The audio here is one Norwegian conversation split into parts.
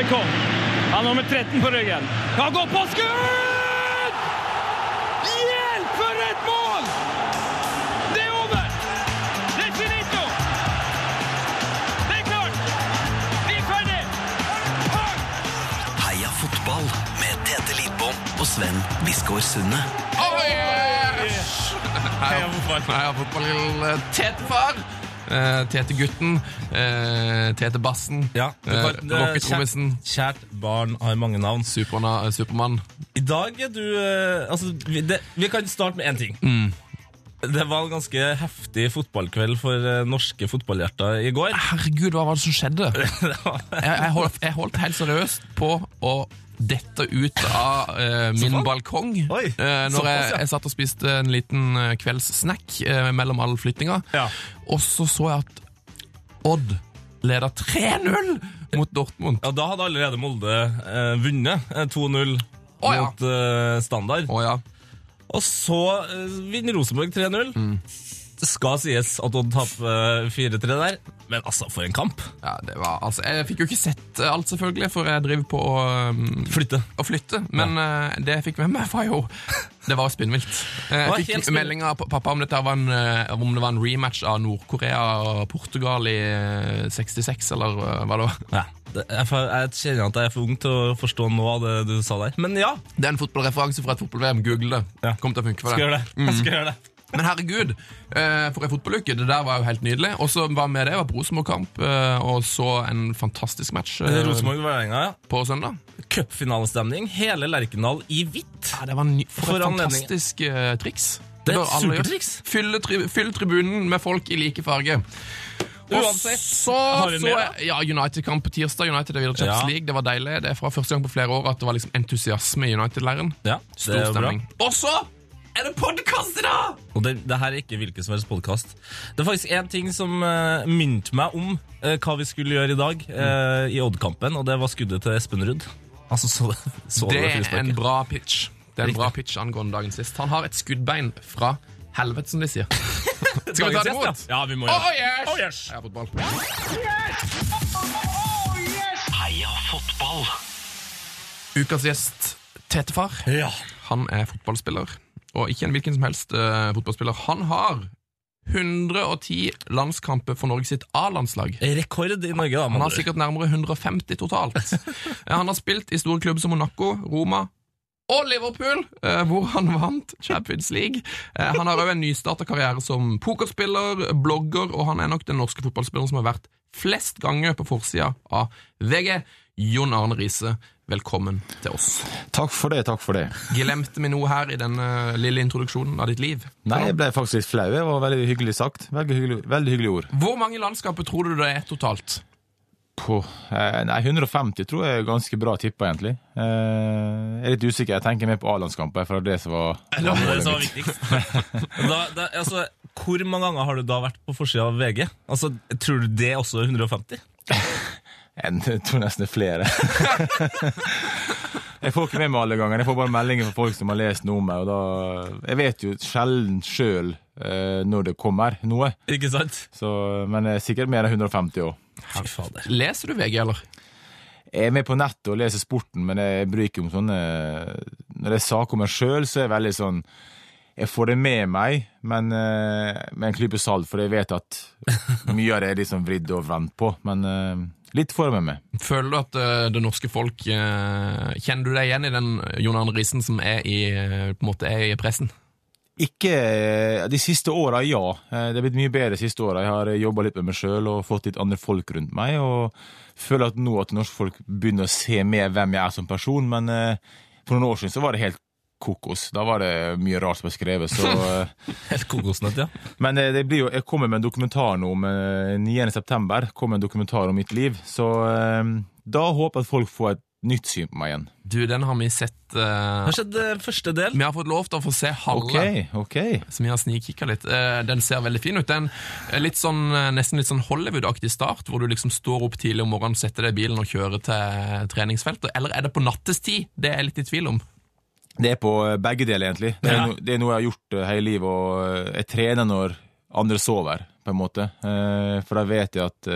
Noikon. Han har nummer 13 på ryggen. Han går på skudd! Hjelp, for et mål! Det er over! Det er finito! Det er klart! Vi er ferdig! Heia fotball med Tete Lidbom og Sven Biskår Sunde. Heia fotball. Heia fotball til eh, Tete-far. Eh, Tete-gutten. Eh, Tete-bassen. Ja, eh, Rocketrommisen. Kjært, kjært barn har mange navn. Superna- eh, Supermann. I dag er du eh, Altså, vi, det, vi kan starte med én ting. Mm. Det var en ganske heftig fotballkveld for eh, norske fotballhjerter i går. Herregud, hva var det som skjedde? Jeg, jeg, holdt, jeg holdt helt seriøst på å dette ut av uh, min balkong Oi, uh, når såpass, jeg, ja. jeg satt og spiste en liten uh, kveldssnack mellom all flyttinga. Ja. Og så så jeg at Odd leda 3-0 mot Dortmund. Ja, Da hadde allerede Molde vunnet eh, 2-0 oh, ja. mot Standard. Oh, ja. Og så vinner Rosenborg 3-0. Mm. Det skal sies at Odd taper eh, 4-3 der, men altså, for en kamp. ja det var, altså, jeg fikk jo ikke sett alt, selvfølgelig, for jeg driver på å um, Flytte. å flytte. Men eh, det jeg fikk med meg, var jo Det var spinnvilt. Eh, Jeg fikk melding av pappa om, dette var en, eh, om det var en rematch av Nord-Korea og Portugal i eh, 66, eller eh, hva det var. Ja. Jeg, kjenner at jeg er for ung til å forstå noe av det du sa der. Men ja, Det er en fotballreferanse fra et fotball-VM. Google det. Ja. Kom til å funke for skal deg. gjøre det. Jeg skal gjøre det. Men herregud, eh, for en fotballuke. Det der var jo helt nydelig. Og så var med det var Rosenborg-kamp, eh, og så en fantastisk match eh, Rosenborg-Vålerenga, ja. på søndag. Cupfinalestemning. Hele Lerkendal i hvitt. Ja, det var for, et fantastisk triks. Det er et supertriks. Fylle, tri fyll tribunen med folk i like farge. Uansett, så, har mer, da? ja, United-kamp på tirsdag. United er videre Champions Ja. League. Det var deilig. Det er fra første gang på flere år at det var liksom entusiasme i United-leiren. Ja, Stor stemning. Og så er det podkast i dag! Og det, det her er ikke hvilken som helst podkast. Det er faktisk én ting som uh, minte meg om uh, hva vi skulle gjøre i dag uh, i Odd-kampen, og det var skuddet til Espen Ruud. Altså, så, så Det det er en bra pitch. Det er en Riktig. bra pitch angående dagen sist. Han har et skuddbein fra helvete, som de sier. Skal vi ta det imot? Ja, Ja, vi må Oh, gjøre det. yes! Oh, yes! Heia fotball. Heia fotball. Ukas gjest, Tetefar. Ja. Han er fotballspiller, og ikke en hvilken som helst uh, fotballspiller. Han har 110 landskamper for Norge sitt A-landslag. Rekord i Norge, da. Han har sikkert nærmere 150 totalt. Han har spilt i store klubber som Monaco, Roma og Liverpool, eh, hvor han vant Champions League. Eh, han har òg en nystarta karriere som pokerspiller, blogger, og han er nok den norske fotballspilleren som har vært flest ganger på forsida av VG. Jon Arne Riise, velkommen til oss. Takk for det, takk for det. Glemte vi noe her i denne lille introduksjonen av ditt liv? Nei, jeg ble faktisk litt flau. Det var veldig hyggelig sagt. Veldig hyggelig, veldig hyggelig ord. Hvor mange landskaper tror du det er totalt? På, eh, nei, 150 tror jeg er ganske bra tippa, egentlig. Eh, jeg er litt usikker. Jeg tenker mer på A-landskamper, for det som var Det det som var viktigst. da, da, altså, hvor mange ganger har du da vært på forsida av VG? Altså, Tror du det også er 150? Jeg tror nesten det er flere. jeg får ikke med meg alle ganger. Jeg får bare meldinger fra folk som har lest noe om meg. Og da, jeg vet jo sjelden sjøl eh, når det kommer noe. Ikke sant? Så, men det er sikkert mer enn 150 år. Fy fader. Leser du VG, eller? Jeg er med på nettet og leser sporten, men jeg bryr ikke om sånne Når det er saker om meg sjøl, så er jeg veldig sånn Jeg får det med meg, men eh, med en klype salt, for jeg vet at mye av det er liksom vridd og vendt på. Men eh, litt får jeg med meg. Føler du at uh, det norske folk uh, Kjenner du deg igjen i den Jon Arne Riisen som er i, uh, på en måte er i pressen? Ikke eh, De siste åra, ja. Eh, Det er blitt mye bedre de siste åra. Jeg har jobba litt med meg sjøl og fått litt andre folk rundt meg. Og føler at nå at norske folk begynner å se mer hvem jeg er som person. Men eh, for noen år siden så var det helt kokos. Da var det mye rart som ble skrevet. Så, eh, Helt kokosnøtt, ja. men det, det blir jo, jeg kommer med en dokumentar nå om eh, 9. september. Kommer en dokumentar om mitt liv. Så eh, da håper jeg at folk får et nytt syn på meg igjen. Du, den har vi sett Det eh, har skjedd uh, første del. Vi har fått lov til å få se halve. okay, okay. Så vi har snikkikka litt. Uh, Den ser veldig fin ut. Den er eh, litt sånn, eh, nesten litt sånn Hollywood-aktig start, hvor du liksom står opp tidlig om morgenen, setter deg i bilen og kjører til treningsfeltet. Eller er det på nattestid? Det er jeg litt i tvil om. Det er på eh, begge deler, egentlig. Det er, no, det er noe jeg har gjort eh, hele livet, og eh, jeg trener når andre sover, på en måte. For da vet jeg at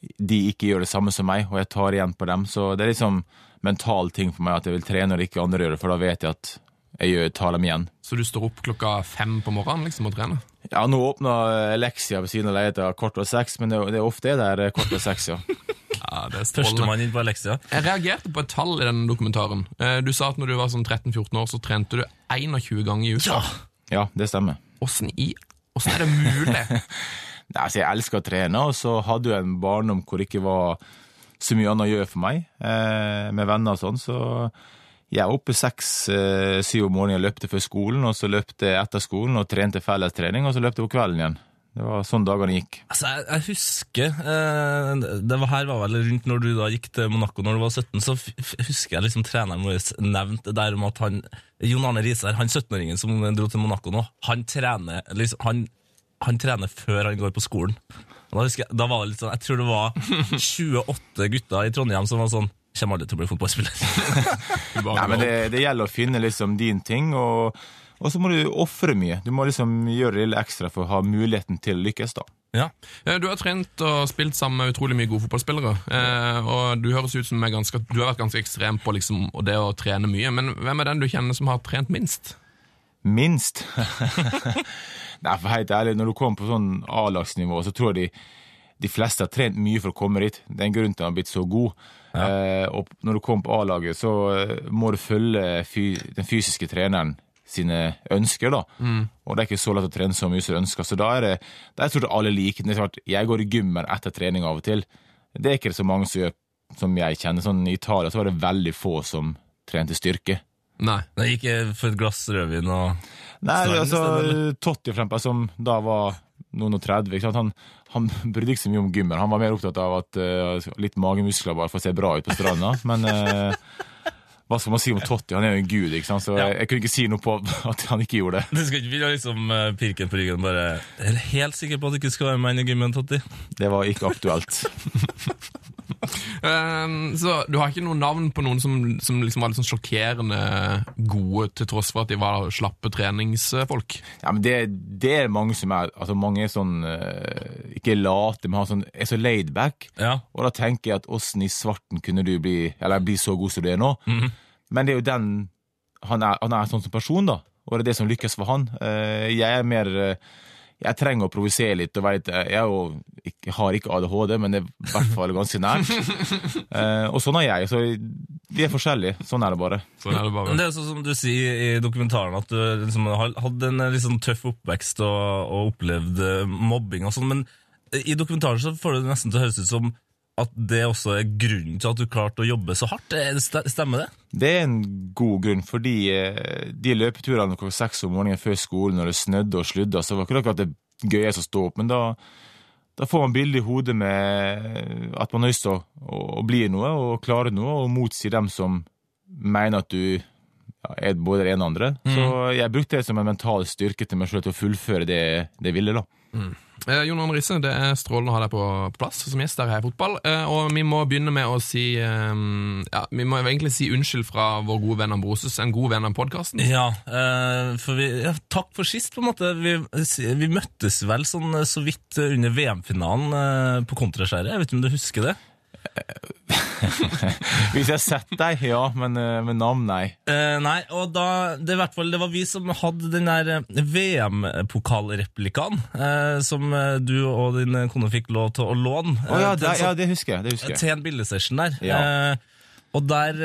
de ikke gjør det samme som meg, og jeg tar igjen på dem. Så det er liksom mental ting for meg at jeg vil trene når ikke andre gjør det, for da vet jeg at jeg tar dem igjen. Så du står opp klokka fem på morgenen liksom og trener? Ja, nå åpna Leksia ved siden av leiligheten kvart over seks, men det, det er ofte er der kvart over seks, ja. Ja, det er. Førstemann inn på Leksia. Jeg reagerte på et tall i denne dokumentaren. Eh, Du sa at når du var sånn 13-14 år, så trente du 21 ganger i uka. Ja, det stemmer. Åssen i Åssen er det mulig? Nei, altså, jeg elsker å trene, og så hadde jeg en barndom hvor det ikke var så mye annet å gjøre for meg, eh, med venner og sånn, så jeg var oppe seks-syv om morgenen og løpte før skolen, og så løpte jeg etter skolen og trente fellestrening, og så løpte jeg på kvelden igjen. Det var sånn dagene gikk. Altså, jeg, jeg husker eh, Det var her var vel rundt når du da gikk til Monaco når du var 17, så husker jeg liksom treneren vår nevnte det der om at han Jon Arne Riise, han 17-åringen som dro til Monaco nå, han trener liksom, han, han trener før han går på skolen. Da husker jeg, da var det litt sånn, Jeg tror det var 28 gutter i Trondheim som var sånn Kommer aldri til å bli fotballspiller. Nei, men det, det gjelder å finne liksom din ting, og, og så må du ofre mye. Du må liksom gjøre det lille ekstra for å ha muligheten til å lykkes, da. ja. Eh, Du har trent og spilt sammen med utrolig mye gode fotballspillere. eh, Og du høres ut som ganske, du har vært ganske ekstrem på liksom, det å trene mye. Men hvem er den du kjenner som har trent minst? Minst. Nei, for helt ærlig, når du kommer på sånn A-lagsnivå, så tror jeg de, de fleste har trent mye for å komme dit. Det er en grunn til at han har blitt så god. Eh, og når du kommer på A-laget, så eh, må du følge fy, den fysiske treneren sine ønsker, da. Og det er ikke så lett å trene så mye som du ønsker. Så da er det, jeg tror jeg alle liker det. Jeg går i gymmen etter trening av og til. Det er ikke så mange som gjør som jeg kjenner. Sånn, I Italia så var det veldig få som trente styrke. Nei. Det gikk for et glass rødvin og Nei, altså Totti, for eksempel, som da var noen og 30, ikke sant? Han, han brydde ikke så mye om gymmen. Han var mer opptatt av at uh, litt magemuskler bare får se bra ut på stranda. Men uh, hva skal man si om Totti? Han er jo en gud, ikke sant? så Ja. jeg, jeg kunne ikke si noe på at han ikke gjorde det. Du skal ikke begynne liksom uh, pirke på ryggen bare Jeg er helt sikker på at du ikke skal være med i gymmen, Totti. Det var ikke aktuelt. Eh, Så du har ikke noe navn på noen som, som liksom var litt sånn sjokkerende gode, til tross for at de var slappe treningsfolk? Ja, men det, det er mange som er altså Mange er sånn eh, Ikke late, men har sånn, er så laid back. Ja. Og da tenker jeg at åssen i svarten kunne du bli Eller bli så god som du er nå? Men det er jo den han er, han er sånn som person, da. Og det er det som lykkes for han. Eh, jeg er mer eh, Jeg trenger å provosere litt. og vet, Jeg er jo, ikke, har ikke ADHD, men det er i hvert fall ganske nært. Eh, og sånn er jeg. Så vi er forskjellige. Sånn er det bare. Sånn er det Men bare. det er sånn som du sier i dokumentaren, at du liksom har hatt en litt sånn tøff oppvekst og, og opplevd eh, mobbing og sånn, men i dokumentaren så får det nesten til å høres ut som at det også er grunnen til at du klarte å jobbe så hardt. Er Stemmer det? Det er en god grunn, fordi eh, de løpeturene klokka seks om morgenen før skolen når det snødde og sludda, så var ikke det akkurat det gøyeste å stå opp, men da, da får man bilde i hodet med at man har lyst til å, å, bli noe og klare noe, og motsi dem som mener at du ja, er både det ene og andre. Så jeg brukte det som en mental styrke til meg selv til å fullføre det det jeg ville, da. Eh, Jon Arne Risse, det er strålende å ha deg på, plass som gjest her i Fotball. Eh, og vi må begynne med å si eh, Ja, vi må egentlig si unnskyld fra vår gode venn Ambrosius, en god venn av podkasten. Ja, eh, for ja, takk for sist, på en måte. Vi, vi møttes vel sånn eh, så vidt under VM-finalen eh, på Kontraskjæret. Jeg vet ikke om du husker det? Hvis jeg har sett deg, ja, men eh, med navn, nei. Eh, nei, og da, det, er hvert fall, det var vi som hadde den der eh, VM-pokalreplikaen eh, som eh, du og din kone fikk lov til å låne. Oh, ja, det, ja, det husker jeg. Det husker jeg. til en bildesession der. Ja. Eh, og der,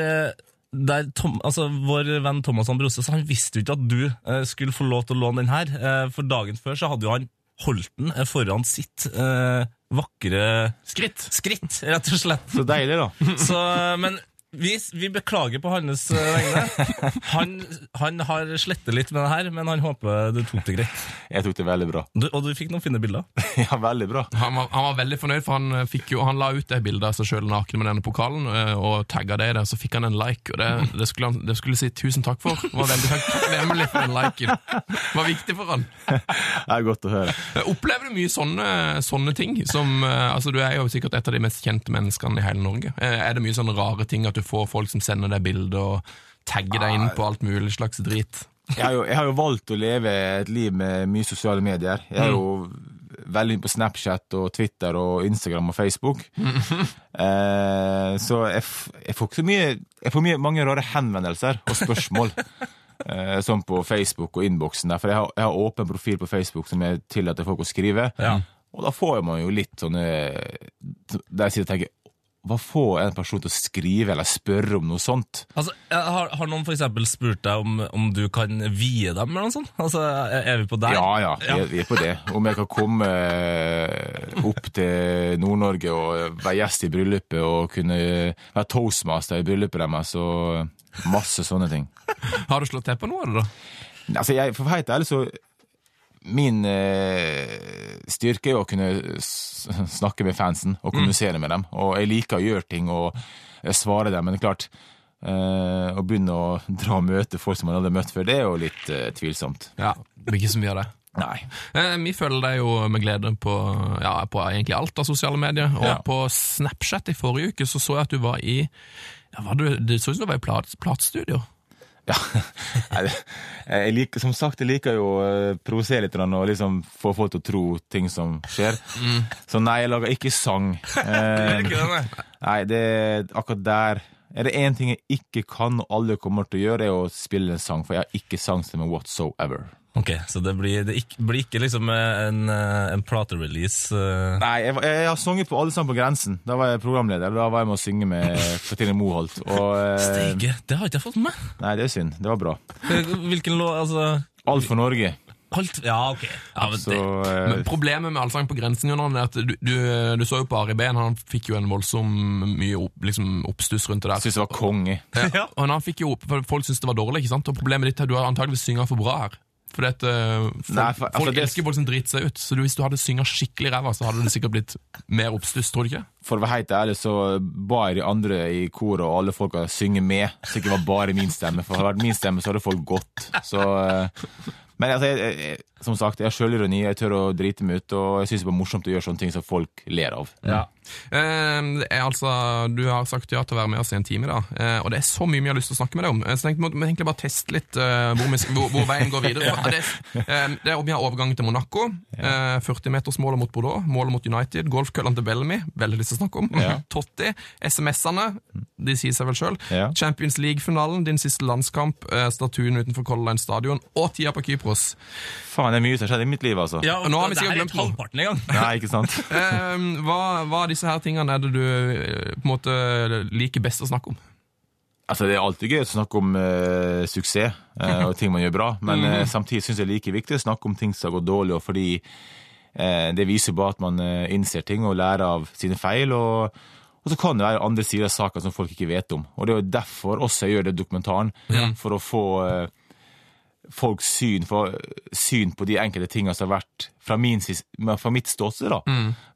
der Tom, altså, Vår venn Thomas Ambrose han visste jo ikke at du eh, skulle få lov til å låne den her. Eh, for dagen før så hadde jo han holdt den foran sitt eh, vakre Skritt! skritt, rett og slett. Så deilig, da. Så, men vi, vi beklager på hans eh, vegne. Han, han har slettet litt med det her, men han håper du tok det greit. Jeg tok det veldig bra. Du, og du fikk noen fine bilder. Ja, veldig bra. Han var, han var veldig fornøyd, for han, eh, fikk jo, han la ut det bildet av seg sjøl naken med denne pokalen, eh, og tagga det i det, så fikk han en like, og det, det, skulle han det skulle si tusen takk for. Det var veldig takknemlig for den liken. Det var viktig for han. Det er godt å høre. Opplever du mye sånne, sånne ting? Som, altså, du er jo sikkert et av de mest kjente menneskene i hele Norge. Er det mye sånne rare ting at du får folk som sender deg bilder og tagger deg inn på alt mulig slags drit? Jeg har, jo, jeg har jo valgt å leve et liv med mye sosiale medier. Jeg er jo veldig på Snapchat og Twitter og Instagram og Facebook. eh, så jeg, jeg får ikke så mye Jeg får mye, mange rare henvendelser og spørsmål. eh, sånn på Facebook og innboksen der, for jeg har, jeg har åpen profil på Facebook som jeg tillater folk å skrive. Ja. Og da får man jo litt sånne Der jeg sitter og tenker Hva får en person til å skrive eller spørre om noe sånt? Altså, har, har noen for eksempel spurt deg om, om du kan vie dem, eller noe sånt? Altså, er er vi på der? Ja, ja, vi, er- vi er på det. Om jeg kan komme eh, opp til Nord-Norge og være gjest i bryllupet og kunne være toastmaster i bryllupet deres og masse sånne ting. Har du slått til på noe eller? Altså, jeg, for helt ærlig, så Min eh, styrke er å kunne snakke med fansen og kommunisere med dem. Og jeg liker å gjøre ting og svare dem, men det er klart eh, Å begynne å dra og møte folk som man hadde møtt før, det er jo litt eh, tvilsomt. Ja, det blir ikke så mye av det. Nei. Eh, vi følger deg jo med glede på, ja, på egentlig alt av sosiale medier. Og Ja. på Snapchat i forrige uke så så jeg at du var i ja, var du, Det så ut som du var i plat, platestudio. Ja. Jeg liker, som sagt, jeg liker jo å eh, provosere litt og liksom få folk til å tro ting som skjer. Så nei, jeg lager ikke sang. Eh, nei. nei, det er akkurat der Er det én ting jeg ikke kan, og alle kommer til å gjøre, er å spille en sang, for jeg har ikke sangstemme whatsoever. Ok, så det blir, det ikke, blir ikke liksom eh, en, eh, en platerelease eh. Nei, jeg, jeg har sunget på Alle sammen på grensen. Da var jeg programleder. Da var jeg med å synge med Katrine Moholt. Og Steike, det har ikke jeg fått med meg. Nei, det er synd. Det var bra. Hvilken låt, altså Alt for Norge. Alt, Ja, ok. Ja, men Så det, eh, Men problemet med Allsang på grensen Jonan, er at du, du, du så jo på Ari Behn, han fikk jo en voldsom mye opp, liksom, oppstuss rundt det der. syns det var konge. Ja. Og han fikk jo opp, for Folk syntes det var dårlig, ikke sant? og problemet ditt er at du har antageligvis synga for bra her. Fordi at eh, folk, Nei, for- altså, folk det- elsker folk som driter seg ut, så du, hvis du hadde synga skikkelig ræva, så hadde det sikkert blitt mer oppstuss, tror du ikke? For å være helt ærlig så ba jeg de andre i koret og alle folka synge med, så ikke var bare min stemme. For hadde det vært min stemme, så hadde folk gått. Så, eh, men altså, som sagt, jeg har sjølironi, jeg tør å drite meg ut, og jeg syns det er morsomt å gjøre sånne ting som folk ler av. ja. Eh, altså, Du har sagt ja til å være med oss i en time, da, eh, og det er så mye vi har lyst til å snakke med deg om. Eh, Så jeg tenkte vi egentlig bare teste litt eh, hvor, vi, hvor, hvor veien går videre. ja. Det, eh, det er, vi har overgangen til Monaco, ja. 40-metersmålet mot Bordeaux, målet mot United, golfkøllene til Bellamy, veldig lyst til å snakke om, Ja. Totti, SMS-ene, de sier seg vel sjøl. Champions League-finalen, din siste landskamp, eh, statuen utenfor Color Line Stadion, og tida på Kypros. Faen, det er mye som har skjedd i mitt liv, altså. ja Og nå har vi sikkert er glemt noe. halvparten engang. Nei, ikke sant? Eh, hva, hva av disse her tingene er det du eh, på en måte liker best å snakke om? Altså, Det er alltid gøy å snakke om eh, suksess eh, og ting man gjør bra, men eh, samtidig syns jeg det er like viktig å snakke om ting som har gått dårlig, og fordi eh, det viser bare at man eh, innser ting og lærer av sine feil. og og så kan det være andre sider av saken som folk ikke vet om. Og det er jo derfor også jeg gjør det dokumentaren, for å få eh, folks syn, for, syn på de enkelte tingene som har vært fra, min, fra mitt ståsted. da.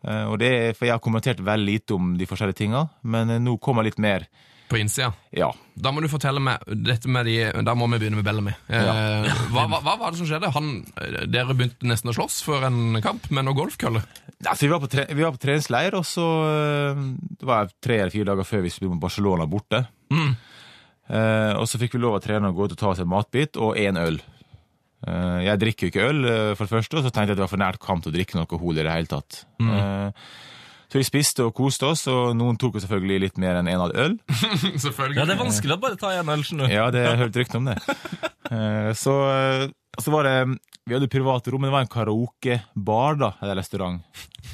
Eh, og det er, for jeg har kommentert veldig lite om de forskjellige tingene, men eh, nå kommer litt mer. På innsida. Ja. Da må du fortelle meg dette med de Da må vi begynne med Bellamy. Eh, hva, hva, hva var det som skjedde? Han, dere begynte nesten å slåss før en kamp med noe golfkølle. Altså, vi, var på tre, vi var på treningsleir, og så eh, Det var tre eller fire dager før vi spilte mot Barcelona borte. Eh, og så fikk vi lov av treneren å gå ut og ta oss en matbit og én øl. Eh, jeg drikker jo ikke øl, eh, for det første, og så tenkte jeg at det var for nært kamp til å drikke noe alkohol i det hele tatt. Mm. så vi spiste og koste oss, og noen tok jo selvfølgelig litt mer enn én halv øl. Selvfølgelig. Ja, det er vanskelig å bare ta en øl, skjønner du. Ja, det jeg har hørt rykter om det. Eh, Så, eh, så var det Vi hadde private rom, men det var en karaokebar, da, eller restaurant.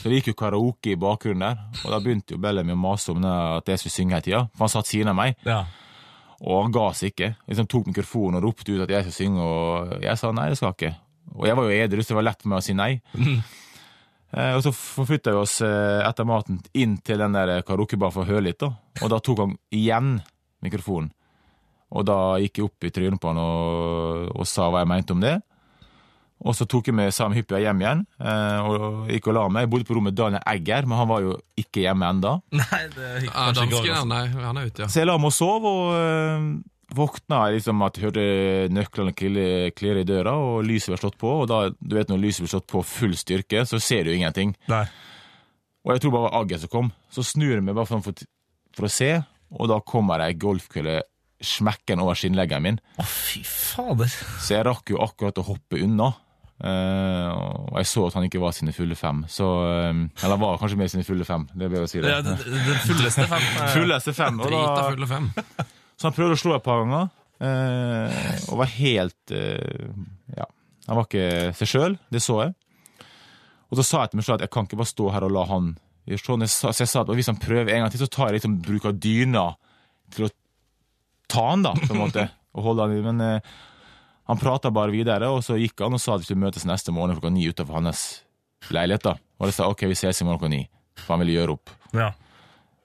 Så det gikk jo karaoke i bakgrunnen der, og da begynte jo Bellamy å mase om det at jeg skulle synge hele tida. For han satt siden av meg, Ja. Og han ga seg ikke. Liksom tok mikrofonen og ropte ut at jeg skal synge, og jeg sa nei, det skal jeg ikke. Og jeg var jo edru, så det var lett for meg å si nei. Eh, Og så forflytta vi oss eh, etter maten inn til den der karaokebaren for å høre litt, da. Og da tok han igjen mikrofonen. Og da gikk jeg opp i trynet på han og, og sa hva jeg mente om det. Og så tok jeg med Sam Hyppia hjem igjen eh, og gikk og la meg. Jeg bodde på rommet med Daniel Egger, men han var jo ikke hjemme det gikk Ja, altså. Han ute, ja. Så jeg la meg og sov, og øh, våkna liksom at jeg hørte nøklene klirre i døra, og lyset ble slått på. Og da, du vet når lyset blir slått på full styrke, så ser du ingenting. Nei. Og jeg tror bare det var Agger som kom. Så snur jeg meg bare for, for, for å se, og da kommer ei golfkølle smekken over skinnleggeren min. Å, fy fader. Så jeg rakk jo akkurat å hoppe unna. Eh, og jeg så at han ikke var sine fulle fem. Så, eh, eller var kanskje med sine fulle fem, det er bedre å si det. Ja, det, det fulleste fem. eh, Fulleste fem. Og da, fulle fem. så han prøvde å slå et par ganger, uh, og var helt uh, Ja, han var ikke seg sjøl, det så jeg. Og så sa jeg til meg sjøl at jeg kan ikke bare stå her og la han gjøre sånn. Så jeg sa at hvis han prøver en gang til, så tar jeg liksom bruk av dyna til å ta han, da, på en måte. Og holde han i. Men han prata bare videre, og så gikk han og sa at vi skulle møtes neste morgen klokka ni utenfor hans leilighet. da. Og jeg sa ok, vi ses i morgen klokka ni, for han ville gjøre opp. Ja.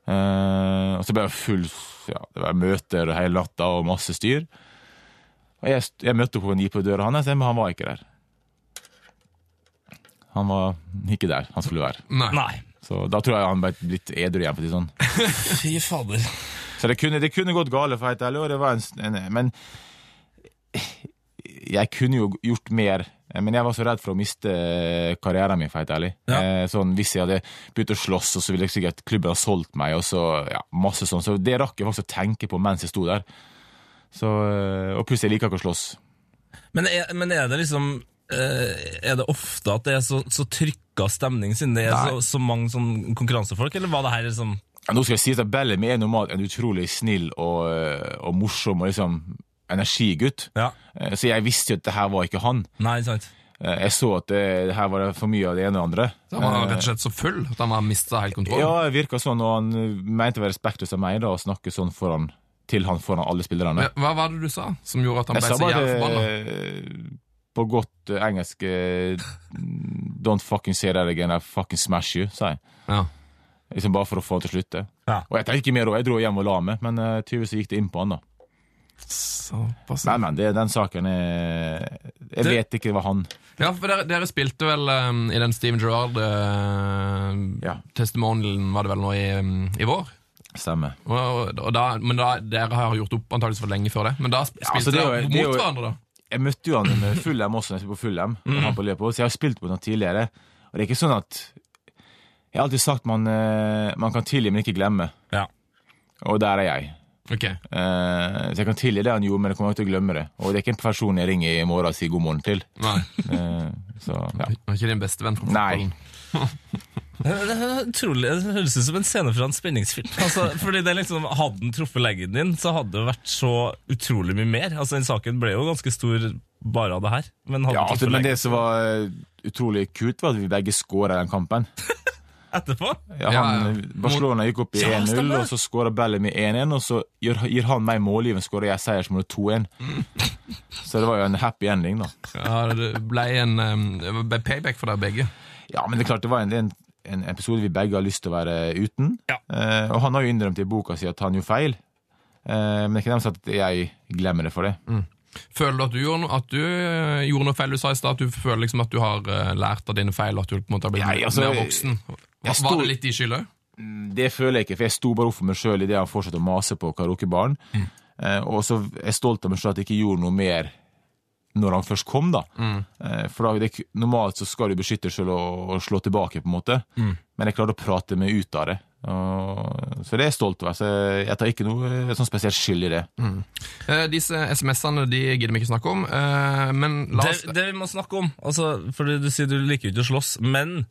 Uh, og så ble det full ja, Det var møter hele natta og masse styr. Og jeg, jeg møtte opp klokka ni på døra hans, men han var ikke der. Han var ikke der han skulle være. Nei. Nei. Så da tror jeg han ble blitt edru igjen. for å si sånn. Fy fader. Så det kunne, det kunne gått gale, for å være helt ærlig, og det var en, en Men jeg kunne jo gjort mer. Men jeg var så redd for å miste karrieren min, for helt ærlig. Ja. Eh, Sånn, hvis jeg hadde begynt å slåss, og så ville sikkert klubben ha solgt meg, og så ja, masse sånn. Så det rakk jeg faktisk å tenke på mens jeg sto der. Så, eh, og liker jeg ikke å slåss. Men er, men er det liksom eh, Er det ofte at det er så, så trykka stemning, siden det er så, så mange sånn konkurransefolk, eller var det her liksom Ja, Nå skal jeg si at Bellamy er normalt en utrolig snill og, eh, og morsom og liksom energigutt. Ja. Eh, Så jeg visste jo at det her var ikke han. Nei, sant? Eh, Jeg så at det, det her var for mye av det ene og det andre. Han var rett og slett så full at han har mista helt kontroll. Ja, det virka sånn, og han eh, mente det var respektløst av meg da, å snakke sånn foran, til han foran alle spillerne. Hva var det du sa som gjorde at han ble så jævlig forbanna? eh, på godt eh, engelsk eh, Don't fucking say that again, I fucking smash you, sa jeg. Ja. Liksom Bare for å få han til å slutte. Ja. Og jeg tenkte ikke mer òg, jeg dro hjem og la meg, men tydeligvis gikk det inn på han, da. Såpass. Nei, men det, den saken er Jeg Det- vet ikke hva han Ja, for dere, dere spilte vel um, i den Steven Gerrard-testimonialen, Ja. var det vel nå i, um, i vår? stemmer. Og, og da, men da, dere har gjort opp antakeligvis for lenge før det. Men da spilte Ja, altså, er dere er mot jo- hverandre, da? Jeg møtte jo han med Fulham også, når jeg spilte på Fulham. og Han på Liverpool, så jeg har spilt på ham tidligere. Og det er ikke sånn at Jeg har alltid sagt man, eh, man kan tilgi, men ikke glemme. Ja. Og der er jeg. Ok. Uh, så jeg kan tilgi det han gjorde, men jeg kommer ikke til å glemme det. Og det er ikke en person jeg ringer i morgen og sier god morgen til. Nei. Uh, så ja. Han er ikke din beste venn fra Nei. fotballen. Det, det, det høres ut som en scene fra en spenningsfilm. Altså, fordi det liksom, Hadde den truffet leggen din, så hadde det vært så utrolig mye mer. Altså, Den saken ble jo ganske stor bare av det her. Men hadde Ja, altså, men det som var eh, utrolig kult, var at vi begge skåra den kampen. etterpå Ja, Ja, han, ja. Barcelona gikk opp i 1-0, og så skåra Bellamy 1-1, og så gir, gir han meg målgiven, skårer jeg seiersmålet 2-1. Så det var jo en happy ending, da. Ja, det ble en um, det ble payback for dere begge. Ja, men det er klart, det var en, det er en, en episode vi begge har lyst til å være uten. Ja. Eh, og han har jo innrømt i boka si at han gjorde feil. Eh, men det er ikke nemlig at jeg glemmer det for det. Føler du at du gjorde noe, at du eh, gjorde noe feil? Du sa i stad at du føler liksom at du har eh, lært av dine feil, og at du på en måte har blitt Nei, altså, mer voksen. Jeg sto- var det litt de skyld òg? Det føler jeg ikke, for jeg sto bare opp for meg sjøl idet han fortsatte å mase på karaokebaren. Eh, og så er jeg stolt av meg sjøl at jeg ikke gjorde noe mer når han først kom, da. Eh, for da, det, normalt så skal du beskytte deg sjøl og, og slå tilbake, på en måte. Men jeg klarte å prate meg ut av det. Og, så det er jeg stolt over. Så jeg tar ikke noe eh, sånn spesielt skyld i det. Eh, disse SMS-ene de gidder vi ikke snakke om, eh, men la oss det, det vi må snakke om, altså, fordi du sier du liker jo ikke å slåss, men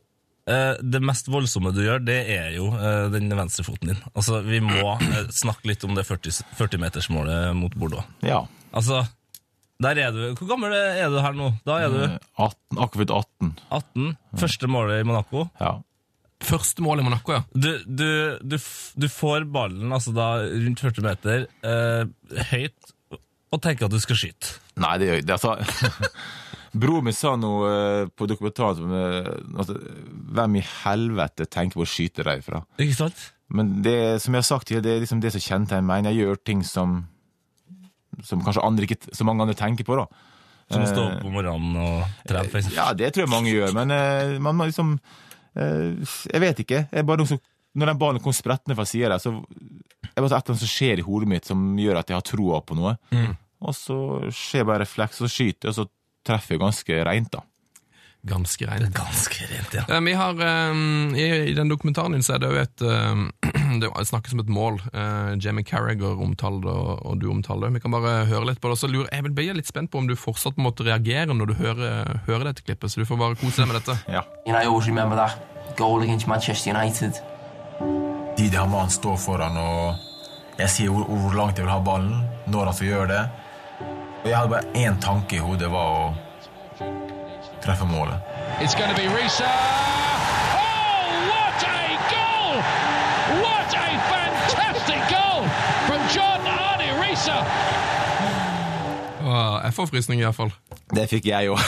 det mest voldsomme du gjør, det er jo eh, den venstrefoten din. Altså, Vi må eh, snakke litt om det 40 40-metersmålet mot Bordeaux. Ja. Altså, der er du Hvor gammel er du her nå? Da er du Eh, 18, akkurat 18. 18. Første målet i Monaco. Ja. Første mål i Monaco, ja. Du, du, du, f- du får ballen altså da rundt 40 meter eh, høyt og tenker at du skal skyte. Nei, det gjør jeg ikke. Altså, Broren min sa noe eh, på dokumentaren som eh, altså, Hvem i helvete tenker på å skyte deg fra? Ikke sant? Men det som jeg har sagt tidligere, det er liksom det som kjennetegner meg. Jeg gjør ting som som kanskje andre ikke, så mange andre tenker på. da. Som å stå Eh, opp om morgenen og trene. Ja, det tror jeg mange gjør, men eh, man må liksom eh, Jeg vet ikke. Jeg bare noe som, når den ballen kom sprettende fra sida der, så er det et eller annet som skjer i hodet mitt som gjør at jeg har troa på noe. Og så skjer bare refleks, og så skyter jeg, og så treffer ganske reint, da. Ganske reint. Ganske rent, ja. Eh, Vi har, eh, i, den dokumentaren din så er det jo et, eh, det snakkes om et mål. Jamie Carragher omtaler det, og, du omtaler det. Vi kan bare høre litt på det. Så lurer jeg vil bli litt spent på om du fortsatt måte reagerer når du hører, hører dette klippet, så du får bare kose deg med dette. Ja. You know, I always remember that goal against Manchester United. Didi Haman står foran, og jeg sier hvor, hvor langt jeg vil ha ballen, når han skal gjøre det. Og jeg hadde bare én tanke i hodet, var å treffe målet. It's going to be Risa. Oh, what a goal! What a fantastic goal from John Arne Risa. Og jeg får frysning, iallfall. Det fikk jeg òg.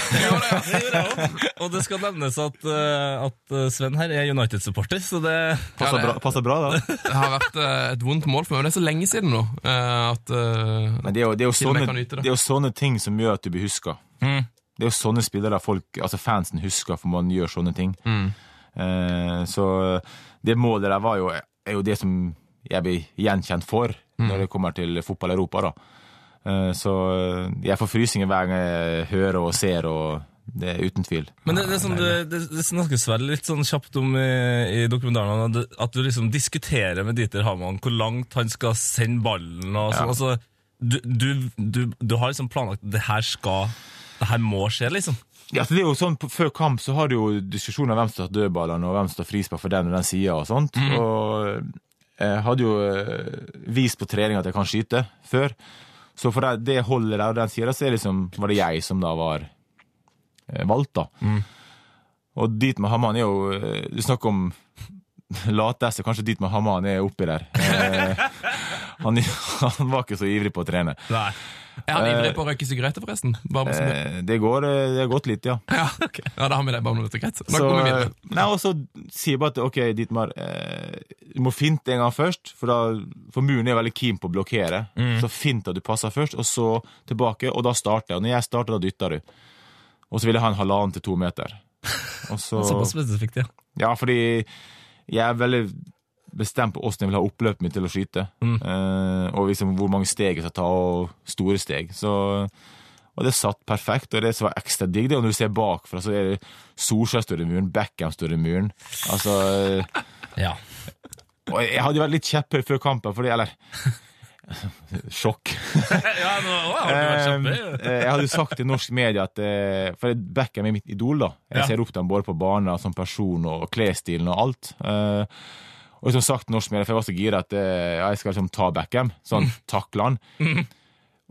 Og det skal nevnes at, eh, at eh, Sven her er United-supporter, så det Passer, bra- passer bra, da. Det har vært eh, et vondt mål for meg, men det er så lenge siden nå at Men det er jo, det er og sånne, det. det er jo sånne ting som gjør at du blir huska. Mm. Det er jo sånne spillere folk, altså fansen husker for man gjør sånne ting. Eh, så det målet der var jo, er jo det som jeg blir gjenkjent for når det kommer til fotball i Europa. da. Eh, så jeg får frysninger hver gang jeg hører og ser, og det er uten tvil. Men det, det, sånn, det, det, snakkes vel litt sånn kjapt om i, i dokumentaren at du- liksom diskuterer med Dieter Hamann hvor langt han skal sende ballen. og sånn. Ja. Altså, du, du, du, du har liksom planlagt det her skal Det her må skje, liksom. Ja, det er jo sånn, Før kamp så har du jo diskusjoner om hvem som tar dødballene, og hvem som tar frispark for den og den sida. Og sånt. Og jeg hadde jo eh, vist på trening at jeg kan skyte før. Så for det, det holdet der og den sida, så er liksom, var det jeg som da var eh, valgt, da. Og dit med Hamann er jo eh, Du snakker om lateste, kanskje dit med Hamann er oppi der. Eh, han, han var ikke så ivrig på å trene. Nei. Er han ivrig på å røyke sigaretter, forresten? Det. Eh, det, går, eh, det har gått litt, ja. Ja, okay. ja, da har vi det bare noe er greit. Nå Så, vi videre. nei, og så sier jeg bare at ok, Dietmar, eh, du må finte en gang først, for, da, for muren er veldig keen på å blokkere. Så fint at du passer først, og så tilbake, og da starter jeg. Og når jeg starter, da dytter du. Og så vil jeg ha en halvannen til to meter. Og så, Såpass spesifikt, ja. ja, fordi jeg er veldig bestemt på hvordan jeg vil ha oppløpet mitt til å skyte. Eh, og liksom hvor mange steg jeg skal ta, og store steg. Så, og det satt perfekt, og det som var ekstra digg, det er når du ser bakfra, så er det Solskjær står i muren, Beckham står i muren. Altså ja. Og jeg hadde vært litt kjepphøy før kampen, fordi Eller Sjokk. ja nå, har du vært Eh, eh, jeg hadde jo sagt til norsk media at eh, For Beckham er mitt idol, da. Jeg Ja. ser opp til ham både på banen som person og klesstilen og alt. Eh, og som sagt til norsk media, for jeg var så gira at eh, ja, jeg skal liksom ta Beckham. Sånn takle han.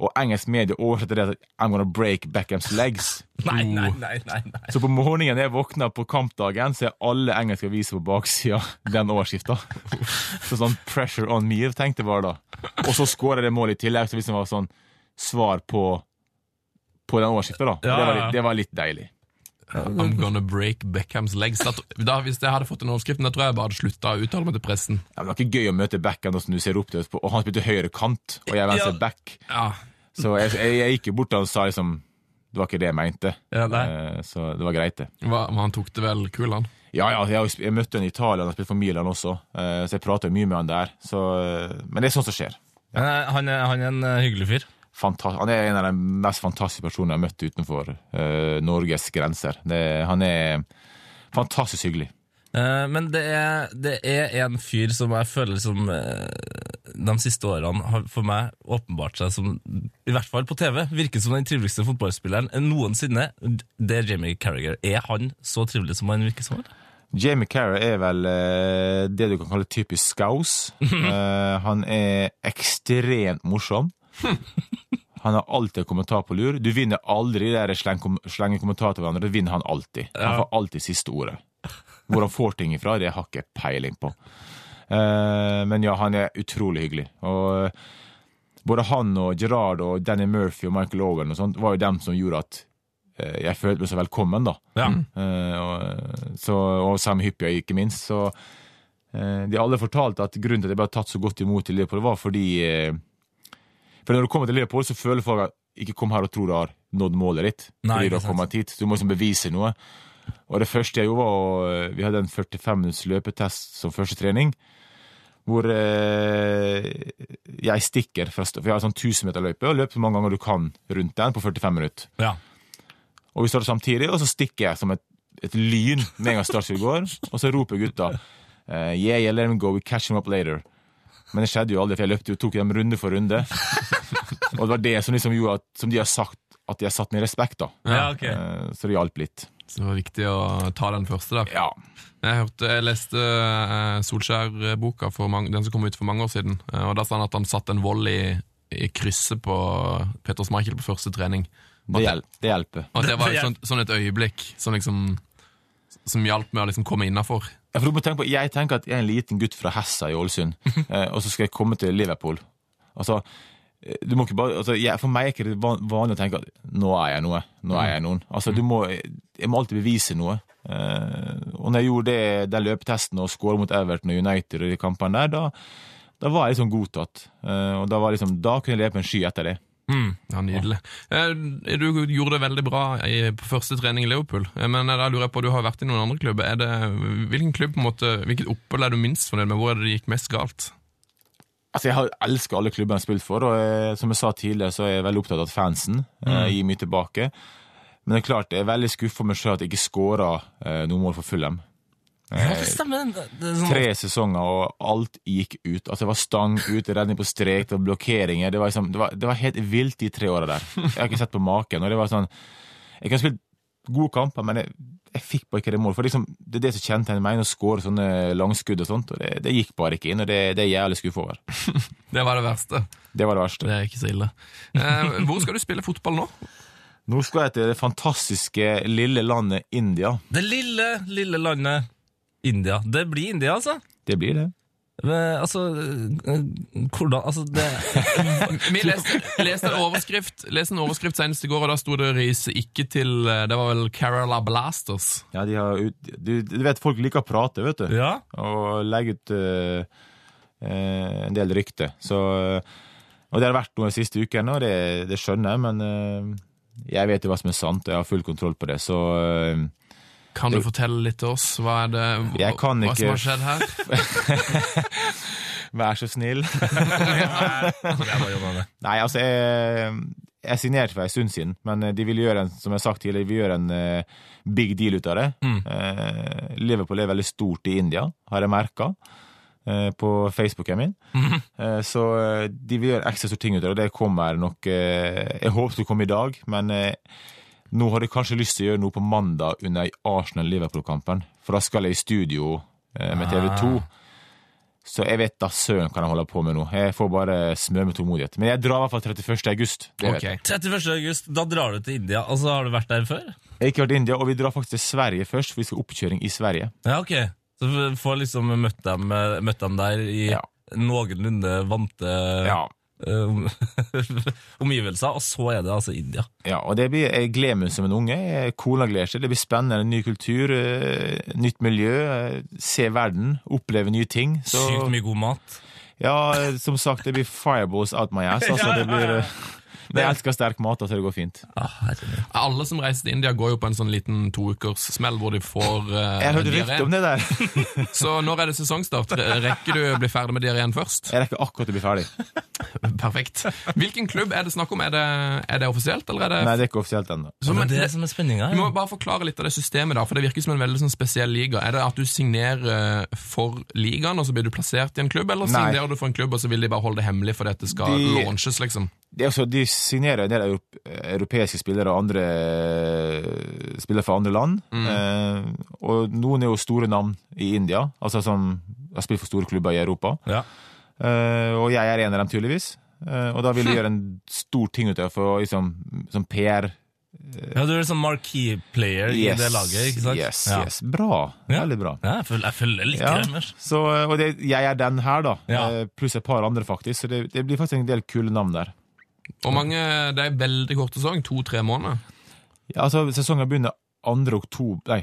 Og engelsk medie oversetter det til I'm gonna break Beckhams legs. Nei, nei, nei, nei, nei. Så på morgenen jeg våkna på kampdagen, så er alle engelske aviser på baksida den overskrifta. Så sånn 'pressure on me', tenkte jeg bare da. Og så skåra det målet i tillegg, så liksom var sånn svar på på den overskrifta, da. Ja, det, var litt, det var litt deilig. I'm gonna break Beckhams legs. Da, hvis jeg hadde fått den overskriften, da tror jeg jeg bare hadde slutta å uttale meg til pressen. Ja, men det var ikke gøy å møte Beckham som du ser opp til, og han spilte høyre kant, og jeg er venstre Ja. back. Ja, Så jeg, jeg, jeg gikk jo bort og sa liksom Det var ikke det jeg mente. Ja. Eh, Så det var greit, det. hva, men Han tok det vel kul, han. Ja, ja, jeg, jeg møtte han i Italia, han har spilt for Milan også, eh, så jeg prater mye med han der. Så, eh, men det er sånt som skjer. Han, er, han er en hyggelig fyr. Han er en av de mest fantastiske personene jeg har møtt utenfor uh, Norges grenser. Det, han er fantastisk hyggelig. Uh, Men det er, det er en fyr som jeg føler som uh, de siste årene har for meg åpenbart seg som, i hvert fall på TV, virker som den triveligste fotballspilleren noensinne. Det er Jamie Carragher. Er han så trivelig som han virker som? eller? Jamie Carrer er vel det du kan kalle typisk skaus. Han er ekstremt morsom. Han har alltid kommentar på lur. Du vinner aldri de slenge kommentarer til hverandre. Det vinner han alltid. Han får alltid siste ordet. Hvor han får ting ifra, det har ikke peiling på. Eh, men ja, han er utrolig hyggelig. Og eh, både han og Gerard og Danny Murphy og Michael Owen og sånt var jo dem som gjorde at eh, jeg følte meg så velkommen, da. Ja. Og, så, og Sam Hyppia, ikke minst. Så de alle fortalte at grunnen til at jeg ble tatt så godt imot i Liverpool, var fordi For når du kommer til Liverpool, så føler folk at ikke kom her og tro du har nådd målet ditt. Nei, fordi du har kommet hit. Så du må liksom bevise noe. Og det første jeg gjorde, var å Vi hadde en 45 minutts løpetest som første trening. Hvor eh, jeg stikker fra For jeg har en sånn 1000 meter løype og løper så mange ganger du kan rundt den på 45 minutter. Ja. Og vi står samtidig, og så stikker jeg som et, et lyn med en gang startskilt går, og så roper gutta Eh, yeah, yeah, let him go, we catch him up later. Men det skjedde jo aldri, for jeg løpte jo, tok dem runde for runde. og det var det som liksom gjorde at, som de har sagt, at de har satt ned respekt, da. Ja, ok. Eh, så det hjalp litt. Så det var viktig å ta den første da. Ja. Jeg, hørte, jeg leste eh, Solskjær-boka, den som kom ut for mange år siden. eh, og Da sa han at han satte en vold i, i krysset på Peter Schmeichel på første trening. Det, hjel det hjelper. Og det var sånt, sånn et øyeblikk som liksom Som hjalp med å liksom komme innafor. På, jeg tenker at jeg er en liten gutt fra Hessa i Ålesund, eh, og så skal jeg komme til Liverpool. Altså, eh, bare, altså, jeg, For meg er det ikke vanlig å tenke at nå er jeg noe. nå er jeg noen. Altså, du må, Jeg må alltid bevise noe. Eh, og når jeg gjorde det, den løpetesten og skåra mot Everton og United og de kampene der, da, da var jeg liksom godtatt. Og da, var liksom, da kunne jeg leve på en sky etter det. Mm, ja, Nydelig. Eh, Du gjorde det veldig bra i, på første trening i Liverpool, Eh, men da lurer jeg på, du har vært i noen andre klubber. Er det, hvilken klubb, på en måte, hvilket opphold er du minst fornøyd med? Hvor er det det gikk mest galt? Altså, Jeg har elsket alle klubbene jeg har spilt for, og eh, som jeg sa tidligere, så er jeg veldig opptatt av at fansen mm. gir mye tilbake. Men det er klart, jeg er veldig skuffa meg sjøl at jeg ikke skåra noe mål for Fulham. Ja, det stemmer. Det, det er sånn, Tre sesonger, og alt gikk ut. Altså, Det var stang ut, redning på strek, det var blokkeringer. Det var, liksom, det var, det var helt vilt de tre åra der. Jeg har ikke sett på maken. og det var sånn, Jeg kan spille gode kamper, men jeg, jeg fikk bare ikke det målet. For liksom, Det er det som kjennetegner meg, å skåre sånne langskudd og sånt. og Det, det gikk bare ikke inn, og det, det er jeg jævlig skuffa over. Det var det verste. Det var det verste. Det er ikke så ille. Eh, hvor skal du spille fotball nå? Nå skal jeg til det fantastiske lille landet India. det lille, lille landet India. Det blir India, altså. Det blir det. Men, altså, eh, hvordan Altså, det Vi leste, leste en overskrift Leste en overskrift senest i går, og da sto det 'reise ikke til' eh, Det var vel Kerala Blasters. Ja, de har ut, du, du vet, folk liker å prate, vet du. Ja. Og legge ut uh, eh, en del rykter. Så Og det har vært noe de siste ukene, og det, det skjønner jeg, men uh, jeg vet jo hva som er sant, og jeg har full kontroll på det, så Kan du fortelle litt til oss? Hva er det hva, hva som har skjedd her? vær så snill. Nei, altså, jeg, jeg signerte for en stund siden, men de vil gjøre en, som jeg har sagt tidligere, de vil gjøre en uh, big deal ut av det. Eh, Liverpool er veldig stort i India, har jeg merka. På Facebooken min. Eh, Så eh, de vil gjøre ekstra store ting ut av det, og det kommer nok eh, Jeg håper det kommer i dag, men eh, nå har jeg kanskje lyst til å gjøre noe på mandag under Arsenal-Liverpool-kampen. For da skal jeg i studio eh, med TV 2. Så jeg vet da søren hva de holder på med nå. Jeg får bare smøre med tålmodighet. Men jeg drar i hvert fall 31. august. Det vet Ok. jeg. 31. august, da drar du til India. Altså, Har du vært der før? Jeg har ikke vært i India, og vi drar faktisk til Sverige først, for vi skal ha oppkjøring i Sverige. Ja, ok. Så du får liksom møtt dem, møtt dem der i Ja. noenlunde vante Ja. Eh, omgivelser, og så er det altså India. Ja, og det blir, Jeg gleder meg som en unge. Kona gleder seg. Det blir spennende. Ny kultur, eh, nytt miljø. eh, Se verden. Oppleve nye ting. Så, Sykt mye god mat. ja, som sagt, det blir fireballs out my ass. Altså, det blir, jeg elsker sterk mat, så det går fint. Ah. Alle som reiser til India, går jo på en sånn liten toukerssmell hvor de får uh, Jeg hørte rykte om det der. Så når er det sesongstart? Rekker du å bli ferdig med diareen først? Jeg rekker akkurat å bli ferdig. Perfekt. Hvilken klubb er det snakk om? Er det, er det offisielt, eller er det Nei, det er ikke offisielt ennå. Så, det er det det, som er spenninga. du må bare forklare litt av det systemet, da, for det virker som en veldig sånn spesiell liga. Er det at du signerer for ligaen, og så blir du plassert i en klubb, eller Nei. signerer du for en klubb, og så vil de bare holde det hemmelig fordi det skal De- launches, liksom? De, også, de signerer en del europeiske spillere og andre eh, spillere fra andre land. Eh, og noen er jo store navn i India, altså som har spilt for store klubber i Europa. Ja. Eh, og jeg er en av dem, tydeligvis. Eh, og da vil de gjøre en stor ting ut av det liksom, som PR. ja, du er sånn marquee player i det laget, ikke sant? Yes, ja. yes. Bra. Ja. Veldig bra. Ja, jeg følger, jeg følger litt Ja, Kremmer. så, eh, og det, jeg er den her, da. Ja. Eh, pluss et par andre, faktisk. Så det, det blir faktisk en del kule navn der. Og mange, Det er veldig kort sesong, to-tre måneder. Ja, altså, sesongen begynner 2. oktober Nei,